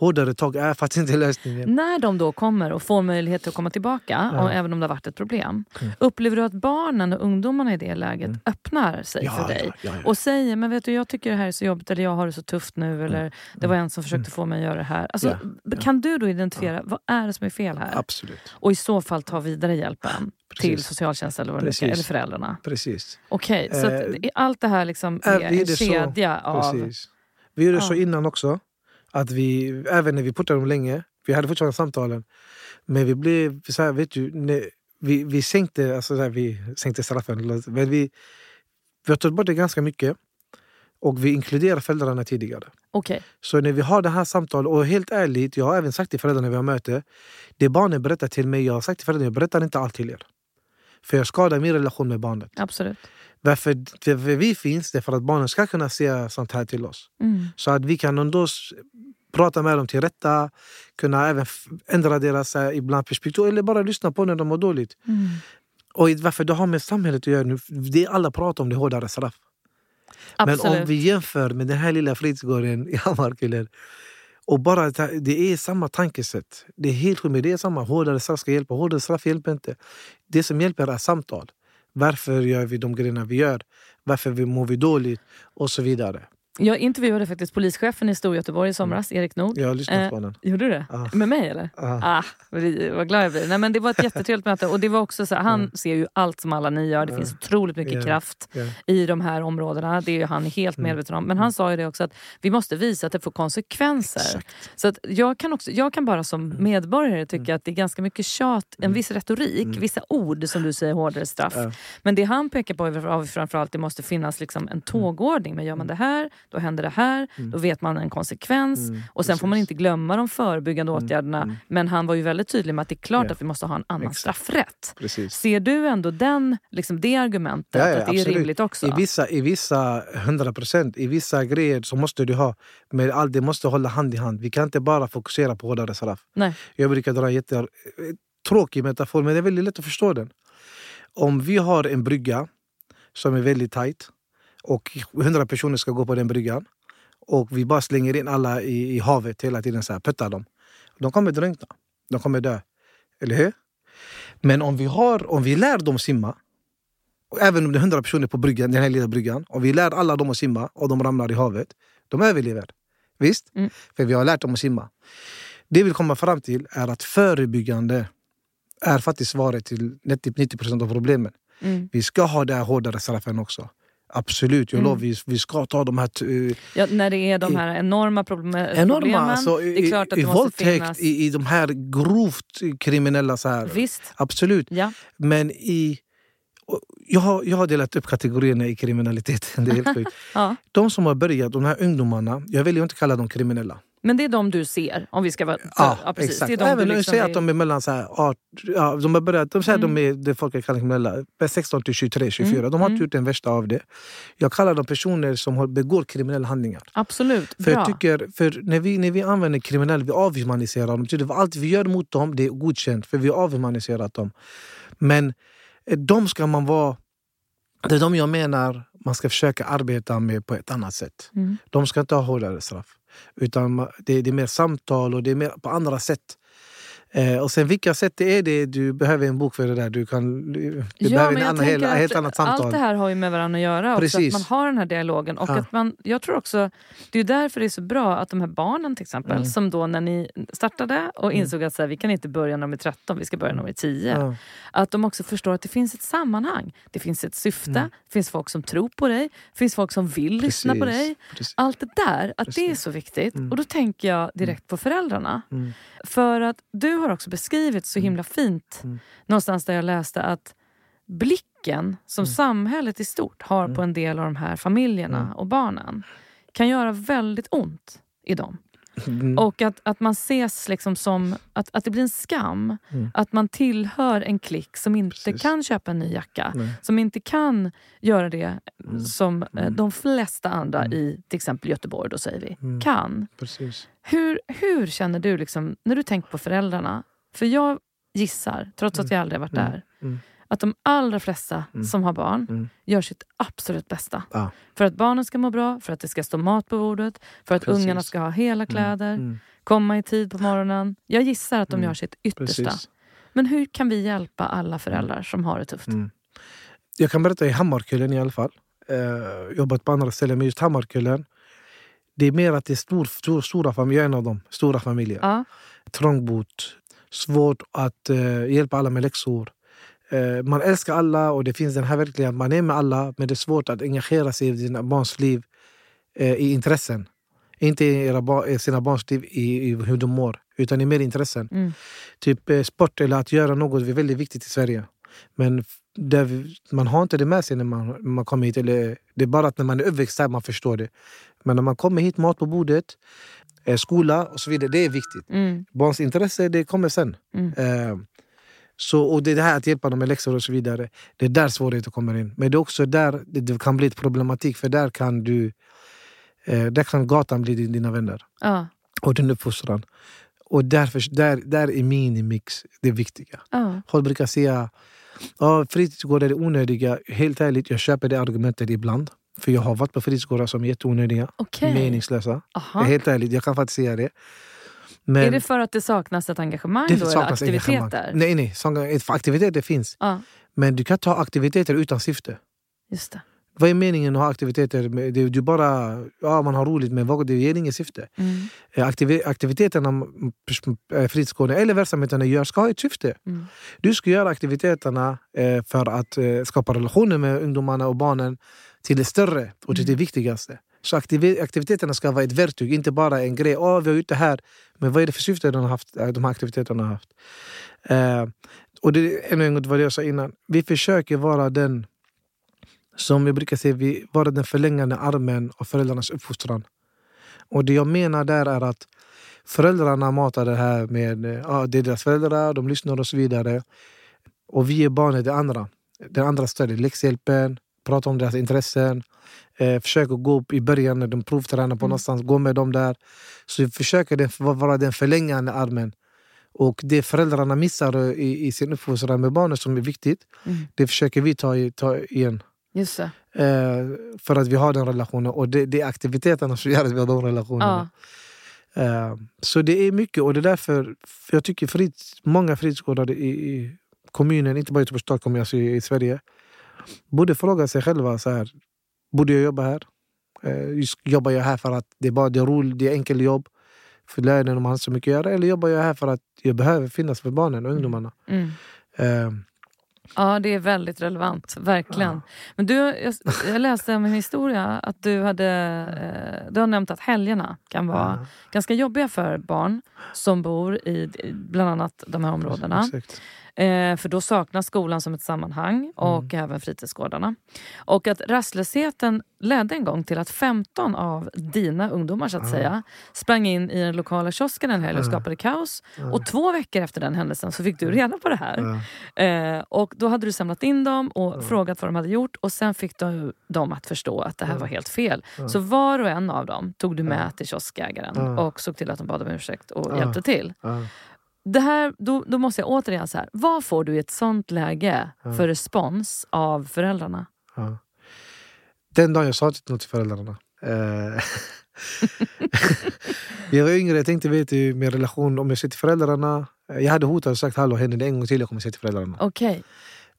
Hårdare tag är faktiskt inte lösningen. När de då kommer och får möjlighet att komma tillbaka, ja. och även om det har varit ett problem. Mm. Upplever du att barnen och ungdomarna i det läget mm. öppnar sig ja, för dig? Ja, och säger, men vet du jag tycker det här är så jobbigt, eller jag har det så tufft nu, mm. eller det var en som försökte mm. få mig att göra det här. Alltså, Kan du då identifiera, vad är det som är fel här? Absolut. Och i så fall ta vidare hjälpen? till Precis. socialtjänsten eller, vad ska- eller föräldrarna. Precis. Okej, så att Eh, allt det här liksom är är en det så? kedja av... Precis. Vi gjorde så Ja. innan också. Att vi, även när vi portade dem länge, vi hade fortfarande samtalen. Men vi blev så här, vet du, när, vi, vi sänkte, alltså så här, vi sänkte straffen. Men vi, vi har tagit bort det ganska mycket. Och vi inkluderar föräldrarna tidigare. Okej, Så när vi har det här samtalet, och helt ärligt, jag har även sagt till föräldrarna när vi har möte, det barnen berättar till mig, jag har sagt till föräldrarna, jag berättar inte allt till er. För jag skadar min relation med barnet. absolut. Varför, varför vi finns, det är för att barnen ska kunna se sånt här till oss. Mm. Så att vi kan ändå prata med dem till rätta, kunna även ändra deras eh, ibland perspektiv eller bara lyssna på när de mår dåligt. Mm. Och varför det har med samhället att göra nu, det alla pratar om det är hårdare straff. Absolut. Men om vi jämför med den här lilla fritidsgården i Hammarkullen och bara det är samma tankesätt. Det är helt sjukt, men det är samma. Hårdare straff ska hjälpa, hårdare straff hjälper inte. Det som hjälper är samtal. Varför gör vi de grejerna vi gör? Varför mår vi dåligt? Och så vidare. Jag intervjuade faktiskt polischefen i Storgöteborg i somras, Erik Nord. Jag har lyssnat Eh, på den. Gjorde du det? Ja. Med mig eller? Ja. Ah, vad glad jag blir. Nej, men det var ett jättetrevligt möte. Och det var också så han ser ju allt som alla ni gör. Det Ja. finns otroligt mycket Ja. kraft Ja. i de här områdena. Det är ju han helt Mm. medveten om. Men han sa ju det också att vi måste visa att det får konsekvenser. Exakt. Så att jag, kan också, jag kan bara som Mm. medborgare tycka att det är ganska mycket tjat, en viss retorik, vissa ord som du säger, hårdare straff. Mm. Men det han pekar på är framförallt det måste finnas liksom Mm. en tågordning. Men gör man det här, då händer det här. Då vet man en konsekvens. Mm, och sen får man precis. inte glömma de förebyggande åtgärderna. Men han var ju väldigt tydlig med att det är klart Ja. att vi måste ha en annan Exakt. straffrätt. Precis. Ser du ändå den, liksom det argumentet, Ja, ja, att det är absolut. rimligt också? I vissa, I vissa 100 procent, i vissa grejer så måste du ha. Men allt det måste hålla hand i hand. Vi kan inte bara fokusera på hårdare straff. Nej. Jag brukar dra en jätte, tråkig metafor, men det är väldigt lätt att förstå den. Om vi har en brygga som är väldigt tajt och 100 personer ska gå på den bryggan och vi bara slänger in alla i, i havet hela tiden, så här, puttar dem. De kommer drunkna. De kommer dö. Eller hur? Men om vi, har, om vi lär dem simma, och även om det är 100 personer på bryggan, den här lilla bryggan, och vi lär alla dem att simma och de ramlar i havet, de överlever. Visst? Mm. För vi har lärt dem att simma. Det vi vill komma fram till är att förebyggande är faktiskt svaret till 90-90% av problemen. Mm. Vi ska ha det här hårdare straffen också. Absolut, jag Mm. lovar. Vi, vi ska ta de här... eh, Ja, när det är de I- här enorma problem, enorma... problemen. Alltså, det är klart att i, det i måste våldtäkt, finnas... i, i de här grovt kriminella... Så här. Visst, Absolut. ja. Men i... Jag har, jag har delat upp kategorierna i kriminaliteten. Det är helt ja. De som har börjat, de här ungdomarna, jag väljer inte kalla dem kriminella. Men det är de du ser, om vi ska vara... Ja, precis. exakt. Det är de Även du om liksom säger är- att de är mellan så här, art, ja, de har börjat, de säger Mm. att de är det folk kallar kriminella, 16 till 23, 24. Mm, De har mm. inte gjort den värsta av det. Jag kallar dem personer som begår kriminella handlingar. Absolut, För bra. jag tycker, för när vi, när vi använder kriminella, vi avhumaniserar dem. Det allt vi gör mot dem, det är godkänt. För vi har avhumaniserat dem. Men eh, de ska man vara... Det är de jag menar man ska försöka arbeta med på ett annat sätt. Mm. De ska inte ha hårdare straff. Utan det, det är mer samtal och det är mer på andra sätt. Eh, och sen vilka sätt det är det, du behöver en bok för det där. Du, kan, du Ja, behöver en annan, helt, tänker helt annat samtal. Allt det här har ju med varandra att göra. Också, Precis. att man har den här dialogen. Och Ja. att man, jag tror också, det är därför det är så bra att de här barnen till exempel, Mm. som då när ni startade och insåg att så här, vi kan inte börja när de är 13, vi ska börja när de är 10. Ja. Att de också förstår att det finns ett sammanhang. Det finns ett syfte, Mm. det finns folk som tror på dig, det finns folk som vill lyssna på Precis, dig. precis. Allt det där, att det är Precis. så viktigt. Mm. Och då tänker jag direkt på föräldrarna. Mm. För att du har också beskrivit så himla fint, Mm. någonstans där jag läste att blicken som Mm. samhället i stort har på en del av de här familjerna Mm. och barnen kan göra väldigt ont i dem. Mm. Och att, att man ses liksom som att, att det blir en skam. Mm. Att man tillhör en klick som inte Precis. kan köpa en ny jacka. Nej. Som inte kan göra det Mm. som eh, de flesta andra Mm. i till exempel Göteborg då säger vi, Mm. kan. Precis. Hur, hur känner du liksom, när du tänker på föräldrarna? För jag gissar, trots att jag aldrig varit Mm. där, Mm. Att de allra flesta Mm. som har barn Mm. gör sitt absolut bästa. Ja. För att barnen ska må bra, för att det ska stå mat på bordet, för att Precis. ungarna ska ha hela kläder, Mm. komma i tid på morgonen. Jag gissar att de Mm. gör sitt yttersta. Precis. Men hur kan vi hjälpa alla föräldrar som har det tufft? Mm. Jag kan berätta i Hammarkullen i alla fall. Eh, jobbat på andra ställen, men just Hammarkullen. Det är mer att det är stor, stor, stora familjer, en av dem. Stora familjer. Ja. Trångbott, svårt att eh, hjälpa alla med läxor. Eh, man älskar alla och det finns den här verkligheten, man är med alla men det är svårt att engagera sig i dina barns liv eh, i intressen. Inte i era i sina barns liv i, i hur de mår, utan i mer intressen. Mm. Typ eh, sport eller att göra något är väldigt viktigt i Sverige. Men vi, man har inte det med sig när man, när man kommer hit. Eller, det är bara att när man är uppväxt här man förstår det. Men när man kommer hit, mat på bordet, eh, skola och så vidare, det är viktigt. Mm. Barns intresse det kommer sen. Mm. Eh, så, och det är det här att hjälpa dem med läxor och så vidare. Det är där svårigheter kommer in. Men det är också där det, kan bli ett problematik för där kan du eh, där kan gatan bli din- dina vänner Ja. och din uppfostran. Och därför, där, där är minimix det viktiga. Ja. Folk brukar säga att fritidsgårdar är onödiga. Helt ärligt, jag köper det argumentet ibland. För jag har varit på fritidsgårdar som är jätteonödiga, Okej. meningslösa. Aha. Helt ärligt, jag kan faktiskt säga det. Men Är det för att det saknas ett engagemang det då? Eller saknas aktiviteter? engagemang. Nej, nej. Aktiviteter finns. Ja, Men du kan ta aktiviteter utan syfte. just det. Vad är meningen att ha aktiviteter? Det, du bara, ja, man har roligt men vad- det ger inget syfte. Mm. Eh, Aktivi aktiviteterna mm, eh, fritidsgården eller verksamheterna gör ska ha ett syfte. Mm. Du ska göra aktiviteterna eh, för att skapa relationer med ungdomarna och barnen till det större och till det viktigaste. Så aktiv aktiviteterna ska vara ett verktyg, inte bara en grej. Åh, vi har gjort det här. Men vad är det för syfte de, har haft, eh, de här aktiviteterna har haft? Eh, och det är ännu en gång vad jag sa innan. Vi försöker vara den som jag brukar säga, vi vara den förlängande armen av föräldrarnas uppfostran. Och det jag menar där är att föräldrarna matar det här med, ja, det är deras föräldrar, de lyssnar och så vidare. Och vi är barnet det andra. Den andra stödet, läxhjälpen, prata om deras intressen. Eh, försök att gå upp i början när de provtränar på Mm. någonstans, gå med dem där. Så försöker den, vara den förlängande armen. Och det föräldrarna missar i, i sin uppfostran med barnen som är viktigt, Mm. det försöker vi ta, i- ta igen. Just. Eh, för att vi har den relationen. Och det, det är aktiviteterna som gör att vi har de relationerna. Ja. Eh, så det är mycket och det är därför för jag tycker fritids, många fritidsgårdar i, i kommunen, inte bara i Göteborgs stad, jag säga, i Sverige, borde fråga sig själva så här. Borde jag jobba här? Eh, jobbar jag här för att det är bara det är roligt, det är enkelt jobb för lönen och man har så mycket att göra? Eller jobbar jag här för att jag behöver finnas för barnen och ungdomarna? Mm. Eh, Ja, det är väldigt relevant. Verkligen. Ja. Men du, jag, jag läste om en historia att du hade eh, du har nämnt att helgerna kan vara ja, ganska jobbiga för barn som bor i i bland annat de här områdena. exakt. Eh, för då saknas skolan som ett sammanhang och Mm. även fritidsgårdarna. Och att rastlösheten ledde en gång till att 15 av dina ungdomar så att Ja. säga sprang in i den lokala kiosken en helg och Ja. skapade kaos. Ja, Och två veckor efter den händelsen så fick du reda på det här. Eh, och då hade du samlat in dem och frågat vad de hade gjort och sen fick du dem att förstå att det här var helt fel. Så var och en av dem tog du med till kioskägaren och såg till att de bad om ursäkt och hjälpte till. Det här, då, då måste jag återigen så här, vad får du i ett sånt läge Ja. för respons av föräldrarna? Ja. Den dagen jag sa något till föräldrarna. Eh, jag var yngre, jag tänkte vet du, min relation, om jag säger till föräldrarna. eh, Jag hade hotat och sagt hallå, händer det en gång till jag kommer säga till föräldrarna. Okej,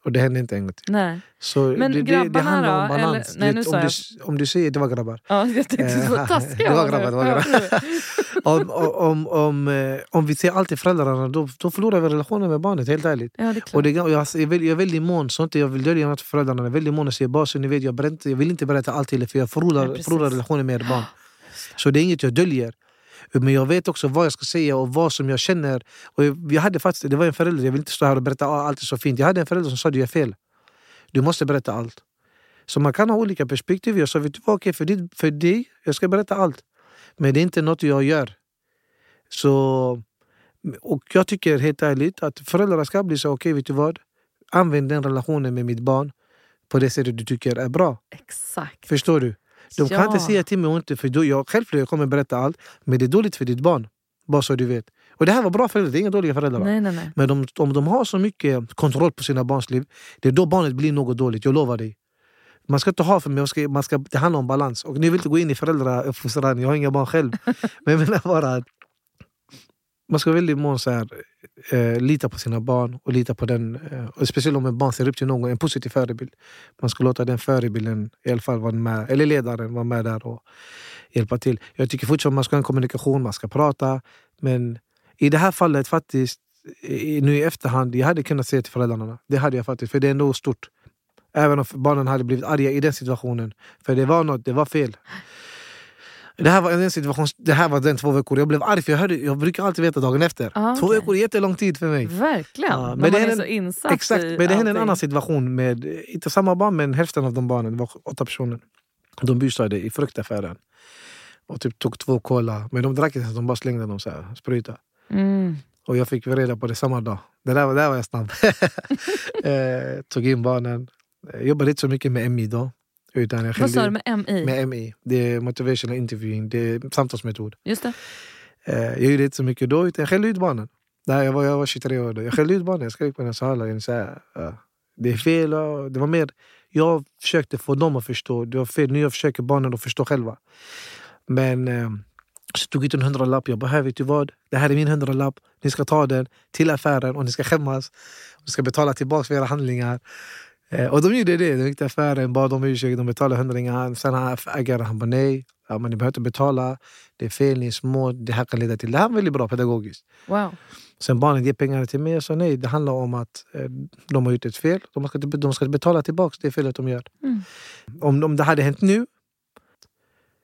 Och det hände inte en gång till. nej. Så Men det, det, det handlar om då? balans. Eller- nej, vet, om, du, om du säger, det var grabbar. Ja, jag tänkte så Eh, taskig det var grabbar, det var grabbar. om, om, om, eh, om vi ser alltid föräldrarna, då, då förlorar vi relationen med barnet, helt ärligt. Ja, det är. Och det, jag, jag, är väldigt, jag är väldigt mån, så inte jag vill dölja något för föräldrarna. Jag är väldigt mån och säger bara så ni vet, jag, berättar, jag vill inte berätta allt till er för jag förlorar, precis. förlorar relationen med ert barn. Så det är inget jag döljer. Men jag vet också vad jag ska säga och vad som jag känner. Och jag, hade faktiskt, det var en förälder, jag vill inte stå här och berätta "Ah, allt är så fint. Jag hade en förälder som sa du gör fel. Du måste berätta allt. Så man kan ha olika perspektiv. Jag sa vet du vad, okej, för, dig, för dig, jag ska berätta allt. Men det är inte något jag gör. Så, och jag tycker helt ärligt att föräldrar ska bli så, okej vet du vad? Använd den relationen med mitt barn på det sättet du tycker är bra. Exakt. Förstår du? De kan Ja. inte säga till mig inte, för då, jag, självklart jag kommer berätta allt, men det är dåligt för ditt barn. Bara så du vet. Och det här var bra föräldrar, det är inga dåliga föräldrar. Nej, nej, nej. Men de, om de har så mycket kontroll på sina barns liv, det är då barnet blir något dåligt, jag lovar dig. Man ska inte ha för mycket, man ska, man ska, det handlar om balans. Och nu vill inte gå in i föräldrauppfostran, jag har inga barn själv. Men jag menar bara att man ska väldigt mån så här, eh, lita på sina barn och lita på den. Eh, och speciellt om ett barn ser upp till någon, en positiv förebild. Man ska låta den förebilden i alla fall vara med, eller ledaren vara med där och hjälpa till. Jag tycker fortfarande man ska ha en kommunikation, man ska prata. Men i det här fallet faktiskt, i, nu i efterhand, jag hade kunnat säga till föräldrarna. Det hade jag faktiskt, för det är ändå stort. Även om barnen hade blivit arga i den situationen. För det var något, det var fel. Det här var en situation, det här var den två veckor. Jag blev arg för jag, hörde, jag brukar alltid veta dagen efter. Ah, Två okej. veckor är jättelång tid för mig. Verkligen. Ja, men det är en- så insatt Exakt, men det hände en annan situation med, inte samma barn men hälften av de barnen, det var åtta personer. De busade i fruktaffären. Och typ tog två cola, men de drack inte, så de bara slängde dem så här, spruta. Mm. Och jag fick reda på det samma dag. Det där, var- där var jag snabb. eh, tog in barnen. Jag jobbade inte så mycket med MI då. Utan jag Vad sa du med MI? med MI. Det är motivational interviewing, det är samtalsmetod. Just det. Eh, jag gjorde inte så mycket då, utan jag skällde ut barnen. Där jag, var, jag var 23 år då. Jag skällde ut barnen, jag skrek på den så här, så här ja, Det är fel. och Det var mer, jag försökte få dem att förstå. Det var fel. Nu jag försöker barnen att förstå själva. Men eh, så tog jag ut en hundralapp. Jag bara, här vet du vad? Det här är min hundralapp. Ni ska ta den till affären och ni ska skämmas. Ni ska betala tillbaka för era handlingar. Eh, och de gjorde det. De gick till affären, bad om ursäkt, de betalade hundringar. Sen han ägaren, han bara nej. Ja, men ni behöver inte betala. Det är fel, ni är små. Det här kan leda till... Det här var väldigt bra pedagogiskt. Wow. Sen barnen ger pengarna till mig. Så nej, det handlar om att eh, de har gjort ett fel. De ska, de ska betala tillbaka det felet de gör. Mm. Om, om det hade hänt nu,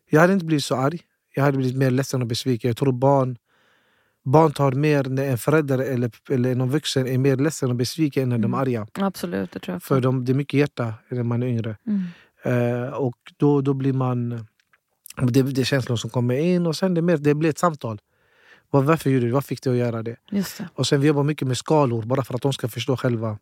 jag hade inte blivit så arg. Jag hade blivit mer ledsen och besviken. Jag tror barn, barn tar mer när en förälder eller, eller någon vuxen är mer ledsen och besviken än när de är Mm. arga. Absolut, det tror jag. För de, det är mycket hjärta när man är yngre. Mm. Eh, och då, då blir man... Det, det är känslor som kommer in och sen det, mer, det blir ett samtal. Varför gjorde du Vad fick du att göra det? Just det. Och sen vi jobbar mycket med skalor bara för att de ska förstå själva.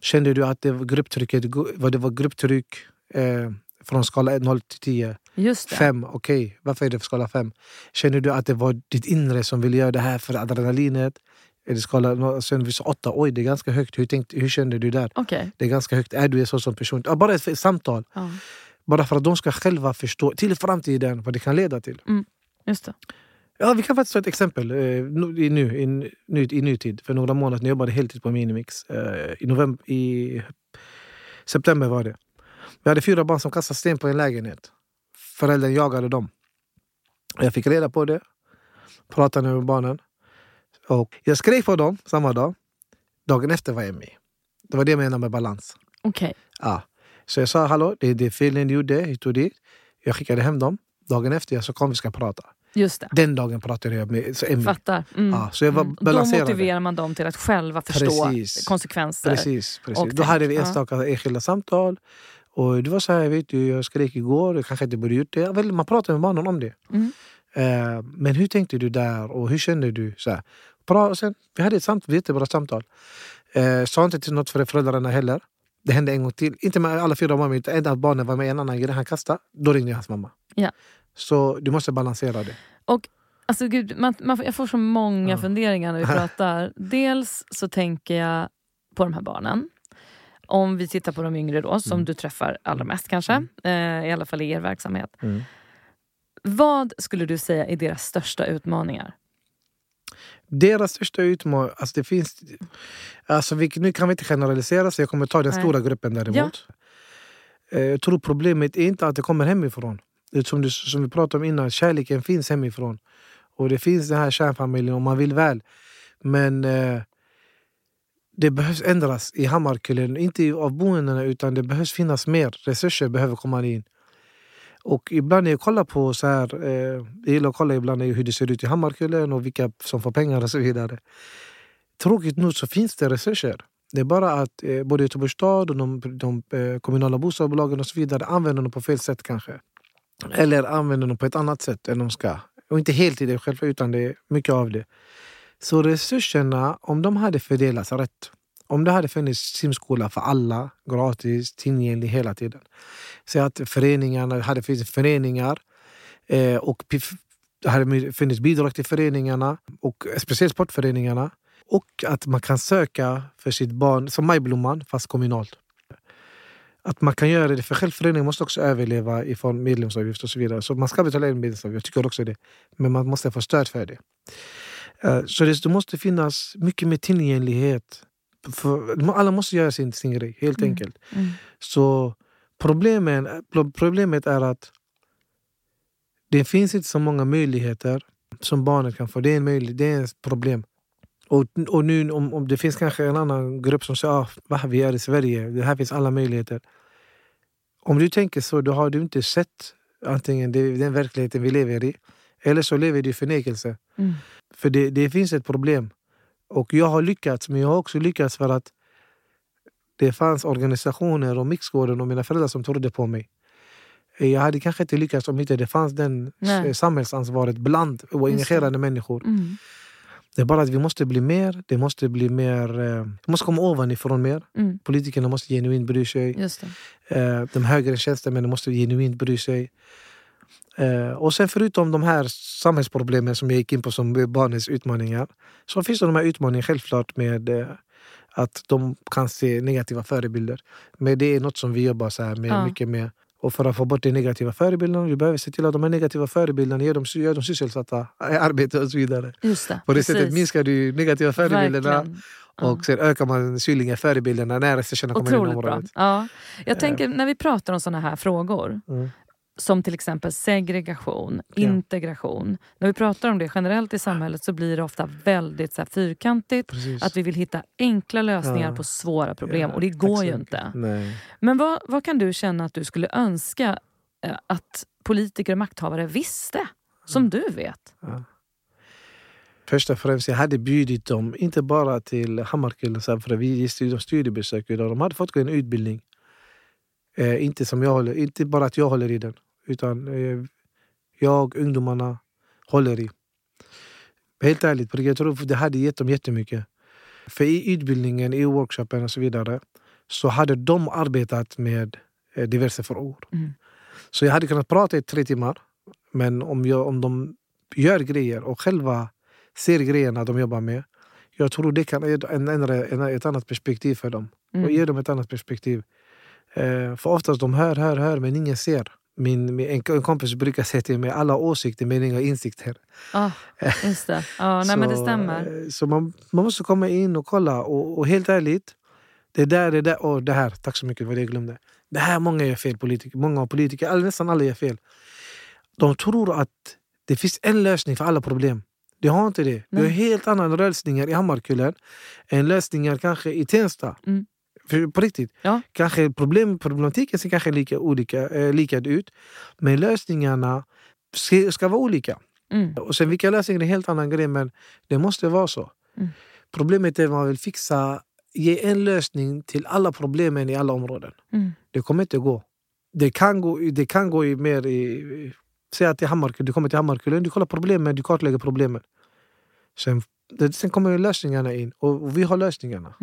Kände du att det var grupptrycket, vad det var grupptryck eh, från skala 0 till 10? Just det. 5, okej. Varför är det för skala 5? Känner du att det var ditt inre som ville göra det här för adrenalinet? Är det skala sen vi sa 8, oj det är ganska högt. Hur, tänkte, hur kände du där? Okej. Det är ganska högt. Är du en sån som person? Ja, bara ett samtal. Ja. Bara för att de ska själva förstå till framtiden vad det kan leda till. Just det. Ja, vi kan faktiskt ta ett exempel eh, i, nu, i, nu, i nutid. För några månader sedan jag jobbade heltid på Minimix. Eh, I, november, I september var det. Vi hade fyra barn som kastade sten på en lägenhet. Föräldern jagade dem. Jag fick reda på det. Pratade med barnen. Och jag skrek på dem samma dag. Dagen efter var jag med. Det var det jag menade med balans. Okej. Ja. Så jag sa hallå, det är det fel ni gjorde hit och dit. Jag skickade hem dem. Dagen efter jag sa kom vi ska prata. Just det. Den dagen pratade jag med så Emmy. Fattar. Mm. Ja, så jag var Mm. Då motiverar man dem till att själva förstå Precis. konsekvenser. Precis, precis. och Då hade vi ja. enstaka enskilda samtal. Och det var så här, vet du, jag skrek igår, jag kanske inte borde gjort det. Man pratar med barnen om det. Mm. Eh, men hur tänkte du där och hur kände du? Så här. Bra, och sen, vi hade ett samtal, jättebra samtal. Eh, sa inte till något för föräldrarna heller. Det hände en gång till. Inte med alla fyra barnen, utan en av barnen var med en annan grej. Han kastade. Då ringde jag hans mamma. Ja. Så du måste balansera det. Alltså, gud, man, man, jag får så många Ja. funderingar när vi pratar. Dels så tänker jag på de här barnen. Om vi tittar på de yngre då, som Mm. du träffar allra mest kanske. Eh, I alla fall i er verksamhet. Mm. Vad skulle du säga är deras största utmaningar? Deras största utmaning, alltså det finns... Alltså vi, nu kan vi inte generalisera så jag kommer ta den Nej. stora gruppen däremot. Eh, Jag tror problemet är inte att det kommer hemifrån. Det som, du, som vi pratade om innan, kärleken finns hemifrån. Och det finns den här kärnfamiljen om man vill väl. Men eh, det behövs ändras i Hammarkullen. Inte av boendena utan det behövs finnas mer. Resurser behöver komma in. Och ibland när jag kollar på så här, eh, jag gillar att kolla ibland hur det ser ut i Hammarkullen och vilka som får pengar och så vidare. Tråkigt nog så finns det resurser. Det är bara att eh, både Göteborgs stad och de, de eh, kommunala bostadsbolagen och så vidare använder dem på fel sätt kanske. Eller använder dem på ett annat sätt än de ska. Och inte helt i det själva utan det är mycket av det. Så resurserna, om de hade fördelats rätt. Om det hade funnits simskola för alla, gratis, tillgänglig hela tiden. Så att föreningarna hade funnits föreningar eh, och det hade funnits bidrag till föreningarna och speciellt sportföreningarna. Och att man kan söka för sitt barn, som Majblomman, fast kommunalt. Att man kan göra det, för självföreningen måste också överleva i form av medlemsavgift och så vidare. Så man ska betala in medlemsavgift, jag tycker också det. Men man måste få stöd för det. Eh, Så det, måste finnas mycket mer tillgänglighet. För, alla måste göra sin, sin grej, helt Mm. enkelt. Mm. Så problemen, problemet är att det finns inte så många möjligheter som barnet kan få. Det är en möjlighet, det är ett problem. Och, och nu om, om det finns kanske en annan grupp som säger ah, vi är i Sverige, det här finns alla möjligheter. Om du tänker så, då har du inte sett antingen den verkligheten vi lever i eller så lever du i förnekelse. Mm. För det, det finns ett problem. Och jag har lyckats, men jag har också lyckats för att det fanns organisationer och Mixgården och mina föräldrar som trodde på mig. Jag hade kanske inte lyckats om inte det fanns den Nej. samhällsansvaret bland och engagerade människor. Mm. Det är bara att vi måste bli mer. Det måste bli mer... Eh, det måste komma ovanifrån mer. Mm. Politikerna måste genuint bry sig. Just det. Eh, de högre tjänstemännen måste genuint bry sig. Eh, och sen förutom de här samhällsproblemen som jag gick in på som barnens utmaningar. Så finns det de här utmaningarna självklart med eh, att de kan se negativa förebilder. Men det är något som vi jobbar så här med, Ja. mycket med. Och för att få bort de negativa förebilderna, vi behöver se till att de här negativa förebilderna gör dem, gör dem sysselsatta i arbete och så vidare. Just det. På det Precis. sättet minskar du negativa förebilderna Verkligen. Och sen ökar man synliga förebilderna när resurserna kommer in i bra. Ja. Jag Eh. tänker när vi pratar om såna här frågor Mm. Som till exempel segregation, Ja. integration. När vi pratar om det generellt i samhället så blir det ofta väldigt så fyrkantigt. Precis. Att vi vill hitta enkla lösningar Ja. på svåra problem Ja, och det går ju inte. Nej. Men vad, vad kan du känna att du skulle önska eh, att politiker och makthavare visste? Som Mm. du vet? Först och främst, jag hade bjudit dem, inte bara till Hammarkullen, för vi gick de studiebesök idag. De hade fått gå en utbildning. Eh, inte, som jag håller, inte bara att jag håller i den, utan eh, jag, ungdomarna, håller i. Helt ärligt, jag tror det hade gett dem jättemycket. För i utbildningen, i workshopen och så vidare så hade de arbetat med eh, diverse frågor. Mm. Så jag hade kunnat prata i tre timmar. Men om, jag, om de gör grejer och själva ser grejerna de jobbar med. Jag tror det kan ändra ett annat perspektiv för dem. Och Mm. ge dem ett annat perspektiv. Eh, för oftast de hör, hör, hör men ingen ser. Min, min, en kompis brukar säga till mig alla åsikter men inga insikter. Ah, just det. Ja, nej, men det stämmer. eh, Så man, man måste komma in och kolla. Och, och helt ärligt, det där, det där och det här. Tack så mycket, det var det jag glömde. Det här många gör fel. Politiker, många politiker, all, nästan alla gör fel. De tror att det finns en lösning för alla problem. Det har inte det. Det Nej. är helt andra lösningar i Hammarkullen än lösningar kanske i Tensta. Mm. För, på riktigt. Ja. Kanske problem, problematiken ser kanske lika, olika, eh, lika ut. Men lösningarna ska, ska vara olika. Mm. Och sen vilka lösningar är en helt annan grej men det måste vara så. Mm. Problemet är att man vill fixa, ge en lösning till alla problemen i alla områden. Mm. Det kommer inte gå. Det kan gå, det kan gå i mer i... Säg att Hammarkullen, du kommer till Hammarkullen, du kollar problemen, du kartlägger problemen. Sen, det, sen kommer lösningarna in och, och vi har lösningarna.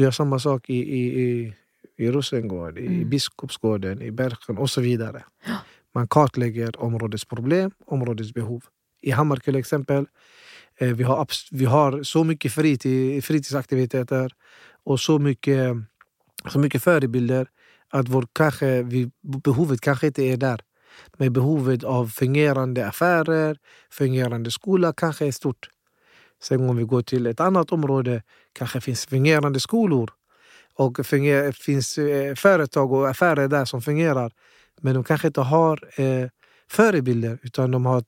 Du gör samma sak i, i, i, i Rosengård, i Mm. Biskopsgården, i Bergen och så vidare. Man kartlägger områdets problem, områdets behov. I Hammarkull exempel, eh, vi, har, vi har så mycket fritid, fritidsaktiviteter och så mycket, så mycket förebilder att vår, kanske, vi, behovet kanske inte är där. Men behovet av fungerande affärer, fungerande skola kanske är stort. Sen om vi går till ett annat område kanske finns fungerande skolor och funger, finns eh, företag och affärer där som fungerar. Men de kanske inte har eh, förebilder utan de har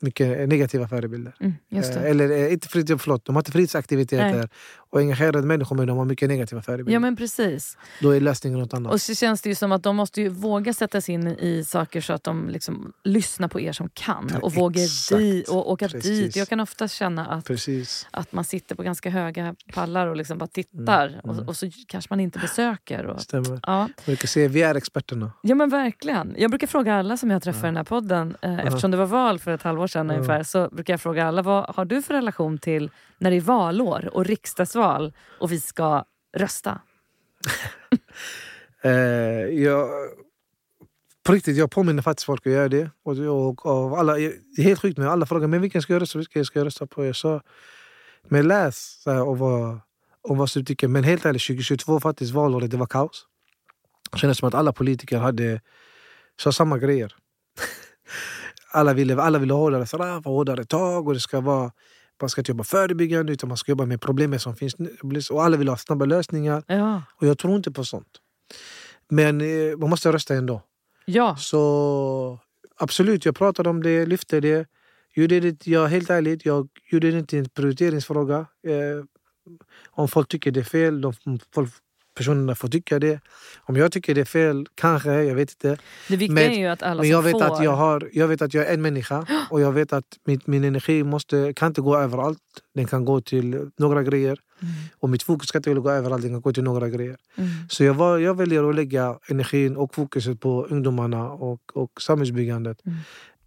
mycket negativa förebilder. Mm. Eh, eller eh, inte fritid, förlåt, de har inte fritidsaktiviteter Nej. Och engagerade människor men de har mycket negativa förebilder. Ja men precis. Då är lösningen något annat. Och så känns det ju som att de måste ju våga sätta sig in i saker så att de liksom lyssnar på er som kan. Ja, och vågar di- och åka Precis. dit. Jag kan ofta känna att, Precis. att man sitter på ganska höga pallar och liksom bara tittar. Mm. Och, och så kanske man inte besöker. Och, Stämmer. ja. Vi brukar säga vi är experterna. ja men verkligen. Jag brukar fråga alla som jag träffar i den här podden. Eh, eftersom det var val för ett halvår sedan ungefär. Så brukar jag fråga alla vad har du för relation till när det är valår och riksdagsval och vi ska rösta? Eh, jag, på riktigt, jag påminner faktiskt folk att göra det. Och, och, och alla, det är helt sjukt, men alla frågar men vilken ska jag rösta? Vilken ska jag rösta på? Jag sa, men läs så här, och vad, och vad du tycker. Men helt ärligt, 2022 faktiskt valåret, det var kaos. Det kändes som att alla politiker hade sa samma grejer. alla, ville, alla ville ha hårdare straff, ah, hårdare tag och det ska vara man ska inte jobba förebyggande utan man ska jobba med problemen som finns. Och alla vill ha snabba lösningar. Ja. Och jag tror inte på sånt. Men eh, man måste rösta ändå. ja. Så absolut, jag pratade om det, lyfte det. gjorde det, jag, helt ärligt, jag gjorde det inte en prioriteringsfråga. Eh, om folk tycker det är fel, de, folk, personerna får tycka det. Om jag tycker det är fel, kanske, jag vet inte. Det viktiga Men- är ju att alla Men jag vet, får... att jag, har, jag vet att jag är en människa och jag vet att min, min energi måste, kan inte gå överallt. Den kan gå till några grejer. Mm. Och mitt fokus kan inte gå överallt, den kan gå till några grejer. Mm. Så jag, var, jag väljer att lägga energin och fokuset på ungdomarna och, och samhällsbyggandet. Mm.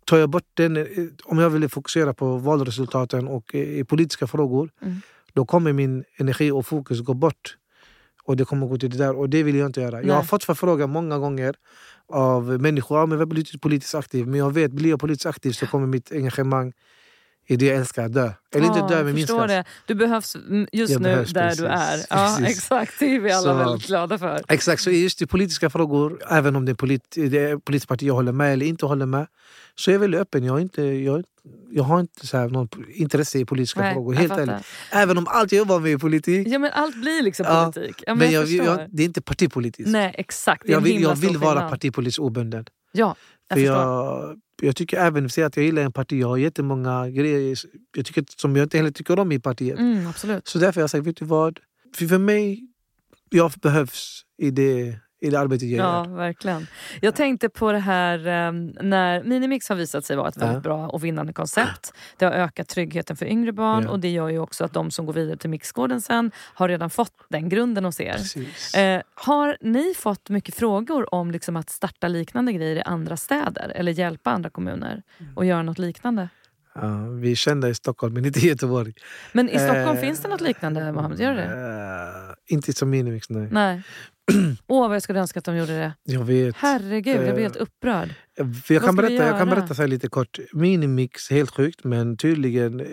Tar jag bort den, om jag vill fokusera på valresultaten och eh, i politiska frågor Mm. då kommer min energi och fokus gå bort. Och det kommer gå till det där och det vill jag inte göra. Jag har Nej. fått förfrågan många gånger av människor. Ja, men jag blir politiskt aktiv. Men jag vet, blir jag politiskt aktiv så kommer mitt engagemang i det jag älskar dö. Eller Ja, inte dö, men minskas. det. Du behövs just Jag nu behövs, där precis. du är. Ja, Precis. exakt. Det är vi alla Så- väldigt glada för. Exakt, så just i politiska frågor, även om det är polit, det är politiskt parti jag håller med eller inte håller med, så är jag väldigt öppen. Jag har inte, jag, jag har inte så här, någon intresse i politiska Nej, frågor. Helt ärligt. Även om allt jag var med i politik, Ja, men allt blir liksom politik. Ja, men, men jag, jag, det är inte partipolitiskt. Nej, exakt. Är jag vill, jag vill vara partipolitiskt obunden. Ja, jag För förstår. jag, jag tycker även, säg att jag gillar en parti, jag har jättemånga grejer jag tycker, som jag inte heller tycker om i partiet. Mm. Så därför har jag sagt, vet du vad? För, för mig, jag behövs i det, i det arbetet jag Ja, gör. verkligen. Jag tänkte på det här ehm, när Minimix har visat sig vara ett väldigt Ja. bra och vinnande koncept. Det har ökat tryggheten för yngre barn Ja. och det gör ju också att de som går vidare till Mixgården sen har redan fått den grunden hos er. Eh, har ni fått mycket frågor om liksom att starta liknande grejer i andra städer eller hjälpa andra kommuner Mm. och göra något liknande? Ja, vi är kända i Stockholm, men inte i Göteborg. Men i Stockholm Eh, finns det något liknande, Mohammed? Gör det? Eh, inte som Minimix, nej. Nej. Åh, vad jag skulle önska att de gjorde det. Jag vet. Herregud, jag blir Eh, helt upprörd. Jag kan, berätta, jag kan berätta så lite kort. Minimix, helt sjukt, men tydligen eh,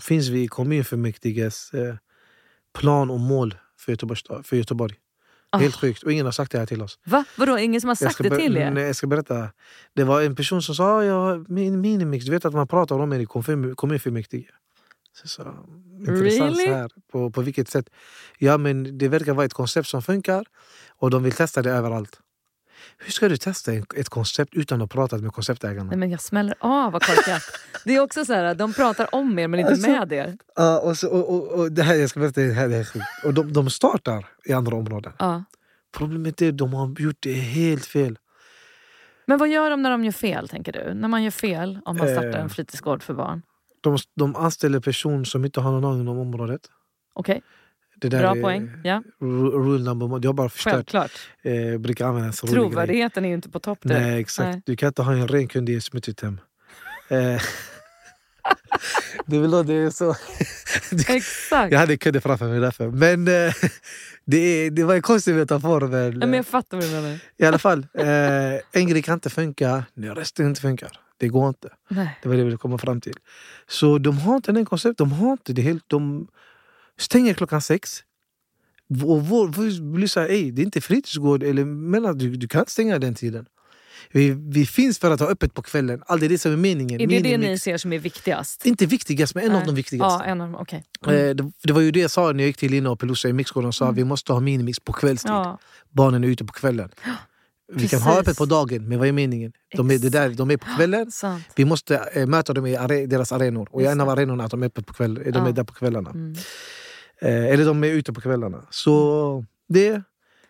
finns vi i kommunfullmäktiges eh, plan och mål för Göteborg. För Göteborg. Ah. Helt sjukt. Och ingen har sagt det här till oss. Va? Vadå, ingen som har sagt det till er? Nej, jag ska berätta. Det var en person som sa ja, min, Minimix, du vet att man pratar om er i kommun- kommunfullmäktige. Så, så, intressant Really? så här. På, på vilket sätt? Ja, men det verkar vara ett koncept som funkar och de vill testa det överallt. Hur ska du testa ett koncept utan att ha pratat med konceptägarna? Nej men jag smäller av vad korkat. Det är också så här, de pratar om er men inte Alltså- med er. Ja, och, så, och, och, och det här, jag ska berätta, det här det är sjukt. Och de, de startar i andra områden. Ja. Problemet är att de har gjort det helt fel. Men vad gör de när de gör fel tänker du? När man gör fel om man startar Eh. en fritidsgård för barn? De, de anställer personer som inte har någon aning om området. Okej, Det där bra är poäng. Ja, ru- Rule number. Jag har bara förstört. självklart. Eh, brukar använda så. Trovärdigheten är ju inte på topp direkt. Nej, exakt. Nej. Du kan inte ha en ren kund i ett smutsigt hem. Eh, det är väl det är så. Exakt. Jag hade kudde framför mig därför. Men eh, det, är, det var en konstig metafor. Men, Ja, men jag fattar vad du menar. I alla fall, eh, en grej kan inte funka när resten inte funkar. Det går inte. Nej. Det var det jag ville komma fram till. Så de har inte den konceptet. De har inte det helt. De stänger klockan sex. Och vår, vår blir så här, "Ey, det är inte fritidsgård. Eller mellan, du, du kan inte stänga den tiden. Vi, vi finns för att ha öppet på kvällen. Allt det är det som är meningen. Är det det Minimix. ni ser som är viktigast? Inte viktigast, men en av Nej. de viktigaste. Ja, en av dem. Okej. Mm. Eh, det, det var ju det jag sa när jag gick till Lina och Pelusa i Mixgården. och sa vi måste ha minimix på kvällstid. Ja, Barnen är ute på kvällen. Vi kan ha öppet på dagen, men vad är meningen? De är, det där, de är på kvällen. sant. Vi måste eh, möta dem i are, deras arenor. Och en av arenorna är att de är, öppet på kväll, de Ja. är där på kvällarna. Mm. Eh, eller de är ute på kvällarna. Så det.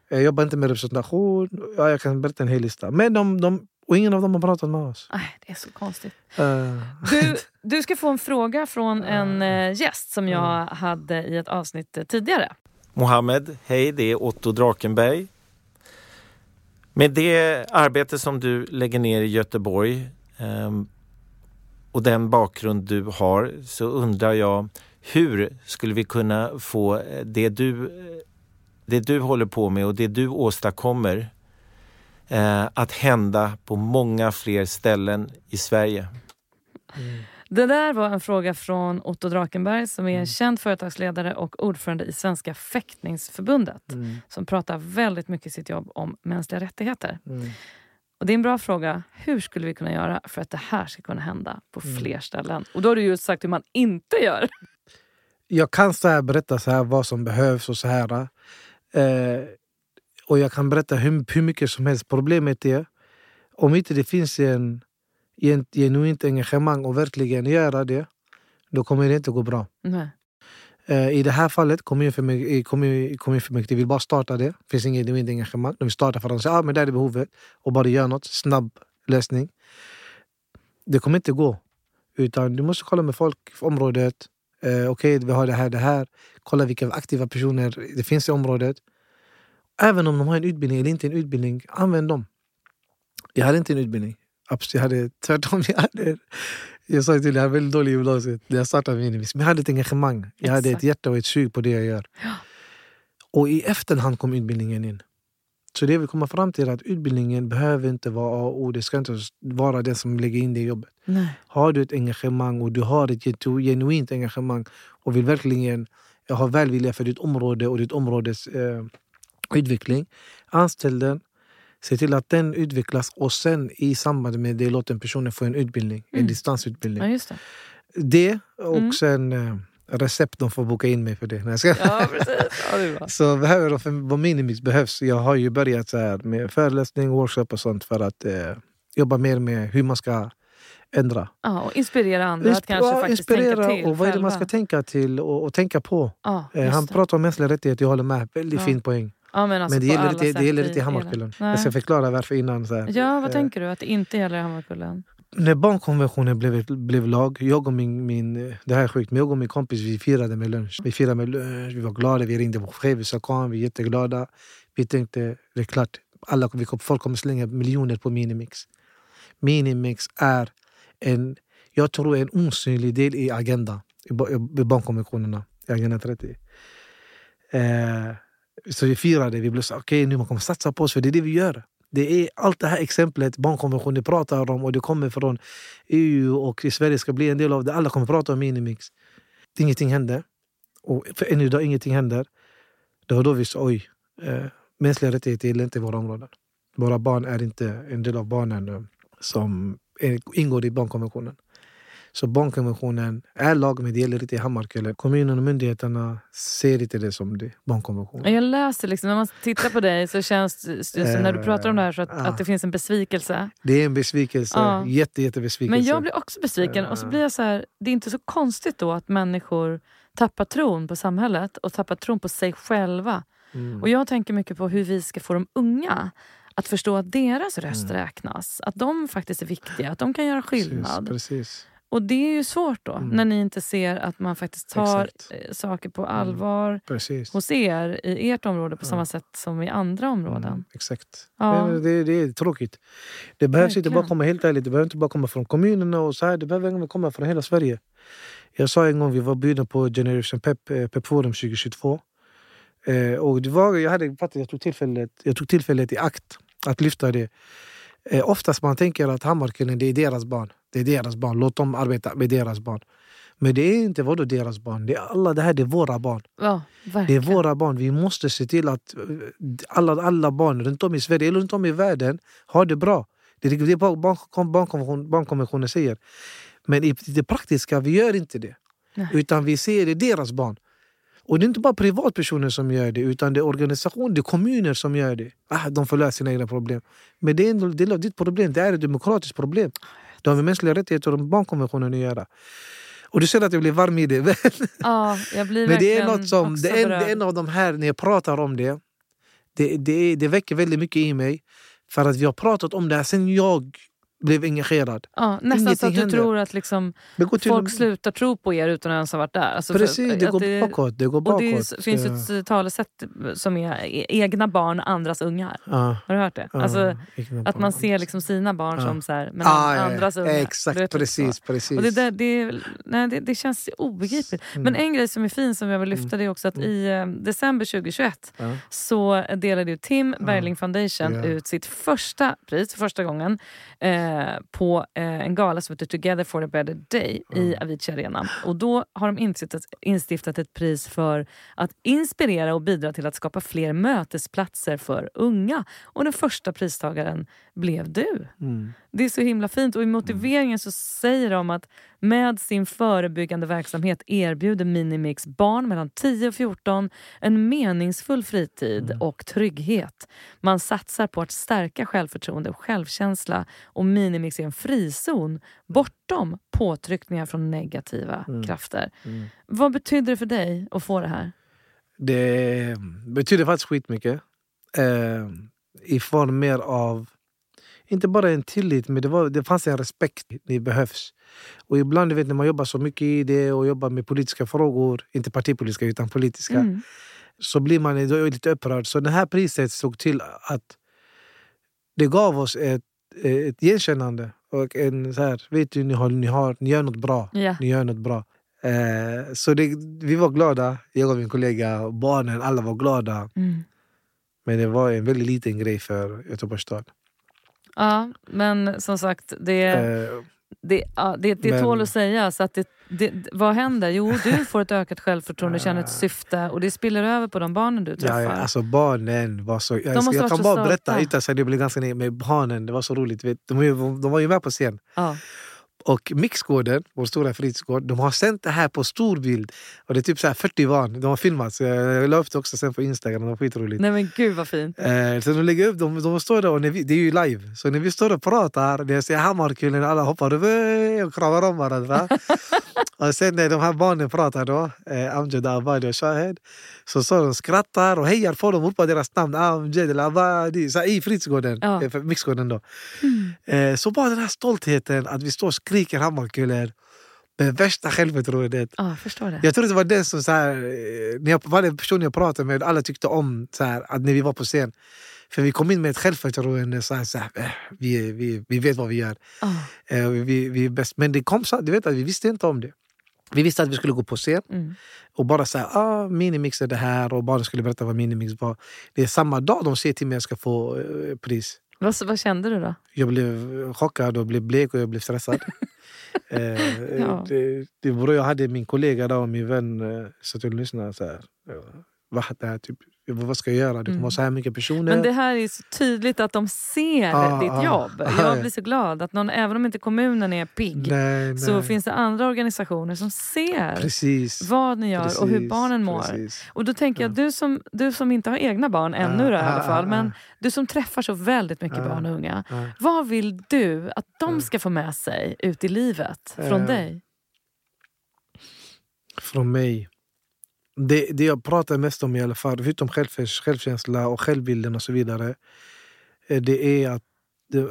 Jag jobbar inte med representation. Ja, jag kan berätta en hel lista. Men de, de, och ingen av dem har pratat med oss. Nej, det är så konstigt. Eh, Du, du ska få en fråga från en eh, gäst som jag hade i ett avsnitt tidigare. Mohammed, hej, det är Otto Drakenberg. Med det arbete som du lägger ner i Göteborg ehm, och den bakgrund du har så undrar jag hur skulle vi kunna få det du, det du håller på med och det du åstadkommer eh, att hända på många fler ställen i Sverige? Mm. Det där var en fråga från Otto Drakenberg som är en känd företagsledare och ordförande i Svenska fäktningsförbundet mm, som pratar väldigt mycket i sitt jobb om mänskliga rättigheter. mm. Och Det är en bra fråga. Hur skulle vi kunna göra för att det här ska kunna hända på Mm. fler ställen? Och då har du just sagt hur man inte gör. jag kan så här berätta så här vad som behövs och så här. Eh, och jag kan berätta hur, hur mycket som helst. Problemet är om inte det finns en, genuint engagemang och verkligen göra det, då kommer det inte gå bra. Eh, I det här fallet, kommunfullmäktige, kommun, vill bara starta det. Det finns inget genuint engagemang. De vill starta för att de säger ah, men där är behovet och bara göra något. Snabb lösning. Det kommer inte gå. Utan du måste kolla med folk i området. Eh, Okej, vi har det här, det här. Kolla vilka aktiva personer det finns i området. Även om de har en utbildning eller inte en utbildning, använd dem. Jag hade inte en utbildning. Jag hade tvärtom. Jag, hade, jag sa till dig, jag hade väldigt dålig gymnasiet när jag startade Minimis. Men jag hade ett engagemang. Jag hade ett Exakt. hjärta och ett sug på det jag gör. Ja. Och i efterhand kom utbildningen in. Så det vi kommer fram till är att utbildningen behöver inte vara A och O. Det ska inte vara den som lägger in det i jobbet. Nej. Har du ett engagemang och du har ett genu- genuint engagemang och vill verkligen ha välvilja för ditt område och ditt områdes eh, utveckling. Anställ den. Se till att den utvecklas och sen i samband med det låt den personen få en utbildning. En Mm. distansutbildning. Ja, just det. Det och Mm. sen eh, recept. De får boka in mig för det. Nej, jag ska. Ja, precis. Ja. Så behöver de, för vad minimix behövs. Jag har ju börjat så här med föreläsning, workshop och sånt för att eh, jobba mer med hur man ska ändra. Ja, och inspirera andra att Insp- kanske ja, faktiskt inspirera tänka till och vad är det man ska tänka till och, och tänka på. Ja, Eh, han pratar om mänskliga rättigheter, jag håller med. Väldigt Ja. fin poäng. Ja, men, alltså Men det gäller, inte, det gäller inte i Hammarkullen. Jag ska förklara varför innan. Så här. Ja, vad Eh, tänker du? Att det inte gäller i Hammarkullen? När barnkonventionen blev, blev lag, jag och min, min, det här är sjukt, men jag och min kompis vi firade med lunch. Vi firade med lunch, vi var glada, vi ringde på chef, vi sa kom, vi är jätteglada. Vi tänkte, det är klart, alla, vi, folk kommer slänga miljoner på Minimix. Minimix är en, jag tror en osynlig del i agendan, i, i barnkonventionerna, i Agenda 30. Eh, så vi firade, vi blev så okej nu man kommer satsa på oss för det är det vi gör. Det är allt det här exemplet barnkonventionen pratar om och det kommer från EU och Sverige ska bli en del av det. Alla kommer prata om Minimix. Ingenting hände. Och för än idag ingenting händer. Det var då vi sa oj, eh, mänskliga rättigheter gäller inte i våra områden. Våra barn är inte en del av barnen eh, som ingår i barnkonventionen. Så barnkonventionen är lag men det gäller inte i Hammarkullen. Kommunen och myndigheterna ser inte det som det, barnkonventionen. Jag läser liksom, när man tittar på dig så känns det, när du pratar om det här så att, Ja. att det finns en besvikelse. Det är en besvikelse. Ja. Jätte, jättebesvikelse. Men jag blir också besviken och så blir jag så här, det är inte så konstigt då att människor tappar tron på samhället och tappar tron på sig själva. Mm. Och jag tänker mycket på hur vi ska få de unga att förstå att deras röst Mm. räknas. Att de faktiskt är viktiga, att de kan göra skillnad. Precis, precis. Och det är ju svårt då, Mm. när ni inte ser att man faktiskt tar Exakt. Mm. eh, saker på allvar precis. hos er i ert område på Ja. samma sätt som i andra områden. Mm, exakt. Ja. Det, det är tråkigt. Det behövs inte bara komma helt ärligt, det behöver inte bara komma från kommunerna och så här. Det behöver även komma från hela Sverige. Jag sa en gång, vi var bjudna på Generation Pep, eh, Pep Forum 2022. Eh, och det var, jag, hade, jag, tog tillfället, jag tog tillfället i akt att lyfta det. Eh, oftast man tänker att Hammarkullen, det är deras barn. Det är deras barn, låt dem arbeta med deras barn. Men det är inte vadå deras barn, det är alla det här det är våra barn. Ja, Det är våra barn. Vi måste se till att eh, alla, alla barn runt om i Sverige eller runt om i världen har det bra. Det är det barn- barn- barnkonvention, barnkonventionen säger. Men i det praktiska, vi gör inte det. Nej. Utan vi ser det deras barn. Och det är inte bara privatpersoner som gör det, utan det är organisationer, det är kommuner som gör det. Ah, de får lösa sina egna problem. Men det är en del av ditt problem, det är ett demokratiskt problem. Det har med mänskliga rättigheter och barnkonventionen att göra. Och du ser att jag blir varm i det. Men- Ja, jag blir men det är något som, det är, det är en av de här, när jag pratar om det, det, det, det väcker väldigt mycket i mig. För att vi har pratat om det här sen jag blev engagerad. Ja, nästan så Ingenting att du händer. tror att liksom Det folk slutar tro på er utan att ens ha varit där. Alltså för- precis, det att går bakåt. Det går Och bakåt. det är- finns ett talesätt som är e- egna barn, andras ungar. Ja, Har du hört det? ja, Alltså, att man ser liksom sina barn Ja. som så här, men Ah, ja, andras ungar. Du Exakt, vet, typ precis. så. precis. Och det, där, det, nej, det, det känns obegripligt. Men Mm. en grej som är fin som jag vill lyfta det är också att i eh, december 2021 Ja. så delade ju Tim Bergling Foundation Ja. ut sitt första pris för första gången eh, på eh, en gala som heter Together for a better day i Avicii Arena. Och då har de instiftat, instiftat ett pris för att inspirera och bidra till att skapa fler mötesplatser för unga. Och den första pristagaren blev du. Mm. Det är så himla fint. Och i motiveringen så säger de att Med sin förebyggande verksamhet erbjuder Minimix barn mellan 10 och 14 en meningsfull fritid Mm. och trygghet. Man satsar på att stärka självförtroende och självkänsla och Minimix är en frizon bortom påtryckningar från negativa Mm. krafter. Mm. Vad betyder det för dig att få det här? Det betyder faktiskt skitmycket. Eh, I form mer av, inte bara en tillit, men det, var, det fanns en respekt. Det behövs. Och ibland du vet, när man jobbar så mycket i det och jobbar med politiska frågor, inte partipolitiska utan politiska, Mm. så blir man lite upprörd. Så det här priset såg till att det gav oss ett, ett igenkännande. Och en så här, vet du, ni, har, ni, har, ni gör något bra. Ja. Ni gör något bra. Eh, så det, vi var glada, jag och min kollega, barnen, alla var glada. Mm. Men det var en väldigt liten grej för Göteborgs stad. Ja, men som sagt, det, Eh, det, det, det men- tål att säga. Så att det, det, vad händer? Jo, du får ett ökat självförtroende, känner ett syfte och det spiller över på de barnen du träffar. ja, ja, alltså barnen var så... Jag, jag varit kan bara berätta utan så det blir ganska med barnen. Det var så roligt. Vet, de, de var ju med på scen. Ja. Och Mixgården, vår stora fritidsgård, de har sänt det här på stor bild. Och det är typ så här 40 barn. De har filmat. Så jag la upp det också sen på Instagram. Det var skitroligt. Nej men gud vad fint. Eh, så de lägger upp, de, de står där och vi, det är ju live. Så när vi står och pratar, när jag säger Hammarkullen, alla hoppar upp och kramar om varandra. och sen när de här barnen pratar då, eh, Amjad, Abadi och Shahed, så står de skrattar och hejar på dem, ropar deras namn. Amjad eller Abadi, så i fritidsgården, Ja. eh, Mixgården då. Eh, så bara den här stoltheten att vi står och skriker Hammarkullen med värsta självförtroendet. Ja, jag förstår det. Jag tror det var den som, så här, eh, när jag, varje person jag pratade med, alla tyckte om så här, att när vi var på scen. För vi kom in med ett självförtroende, så här, så här, eh, vi, vi, vi vet vad vi gör. Eh, vi, vi är bäst. Men det kom så, du vet att vi visste inte om det. Vi visste att vi skulle gå på scen Mm. och bara säga ah, minimix är det här och barnen skulle berätta vad minimix var. Det är samma dag de säger till mig att jag ska få eh, pris. Vad, vad kände du då? Jag blev chockad och blev blek och jag blev stressad. eh, Ja. det, det då jag hade min kollega då, och min vän eh, satt och lyssnade. Så här, vad, det här, typ, vad ska jag göra? Det kommer Mm. vara så här mycket personer. Men det här är så tydligt att de ser Ah, ditt ah. jobb. Ah, Jag ja. blir så glad att någon, även om inte kommunen är pigg, nej, så nej. finns det andra organisationer som ser Precis. vad ni gör och hur Precis, barnen mår. precis. Och då tänker jag, du som, du som inte har egna barn ännu Ah, då, i alla ah, fall, ah, men ah. du som träffar så väldigt mycket Ah. barn och unga. Vad vill du att de Ah. ska få med sig ut i livet från Eh, dig? Från mig. Det, det jag pratar mest om i alla fall, förutom själv, självkänsla och självbilden och så vidare. eh, Det är att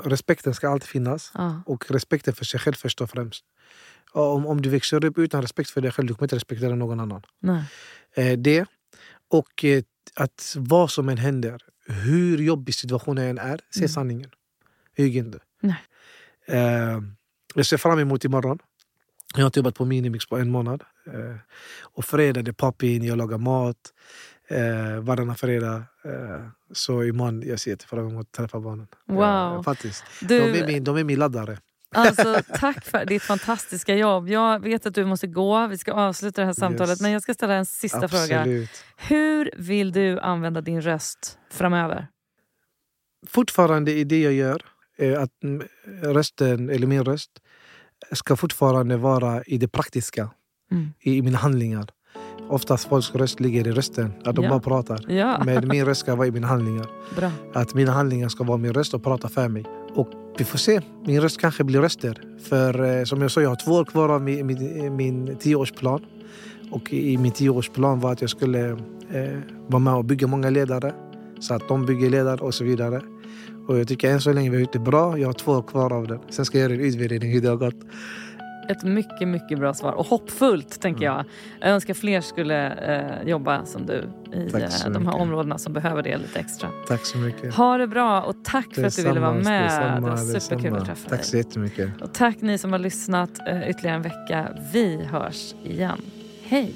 respekten ska alltid finnas. Ja. Och respekten för sig själv först och främst. Om, om du växer upp utan respekt för dig själv, du kommer inte respektera någon annan. Nej. Eh, det. Och eh, att vad som än händer, hur jobbig situationen än är, se Mm. sanningen. Ljug inte. Nej. Jag ser fram emot imorgon. Jag har inte jobbat på Minimix på en månad. Eh, och fredag det är pop-in, jag lagar mat. Eh, varannan fredag. Eh, så imorgon jag ser fram emot att träffa barnen. Wow. Eh, faktiskt. Du, De, är min, de är min laddare. Alltså, tack för ditt fantastiska jobb. Jag vet att du måste gå. Vi ska avsluta det här samtalet. Yes. Men jag ska ställa en sista fråga. Absolut. Hur vill du använda din röst framöver? fortfarande i det jag gör, eh, att rösten, eller min röst, ska fortfarande vara i det praktiska, Mm. i, i mina handlingar. Oftast folks röst ligger i rösten, att de Ja. bara pratar. Ja, Men min röst ska vara i mina handlingar. bra. Att mina handlingar ska vara min röst och prata för mig. Och vi får se, min röst kanske blir röster. För eh, som jag sa, jag har två år kvar av min, min, min tioårsplan. Och i min tioårsplan var att jag skulle eh, vara med och bygga många ledare. Så att de bygger ledare och så vidare. Och jag tycker än så länge vi har gjort det bra. Jag har två kvar av den. Sen ska jag göra en utvärdering hur det har gått. Ett mycket, mycket bra svar. Och hoppfullt, tänker Mm. jag. Jag önskar fler skulle eh, jobba som du i Tack eh, de här mycket. områdena som behöver det lite extra. Tack så mycket. Ha det bra och tack för att du ville vara med. detsamma, det var superkul detsamma. att träffa Tack dig. så jättemycket. Och tack ni som har lyssnat eh, ytterligare en vecka. Vi hörs igen. Hej!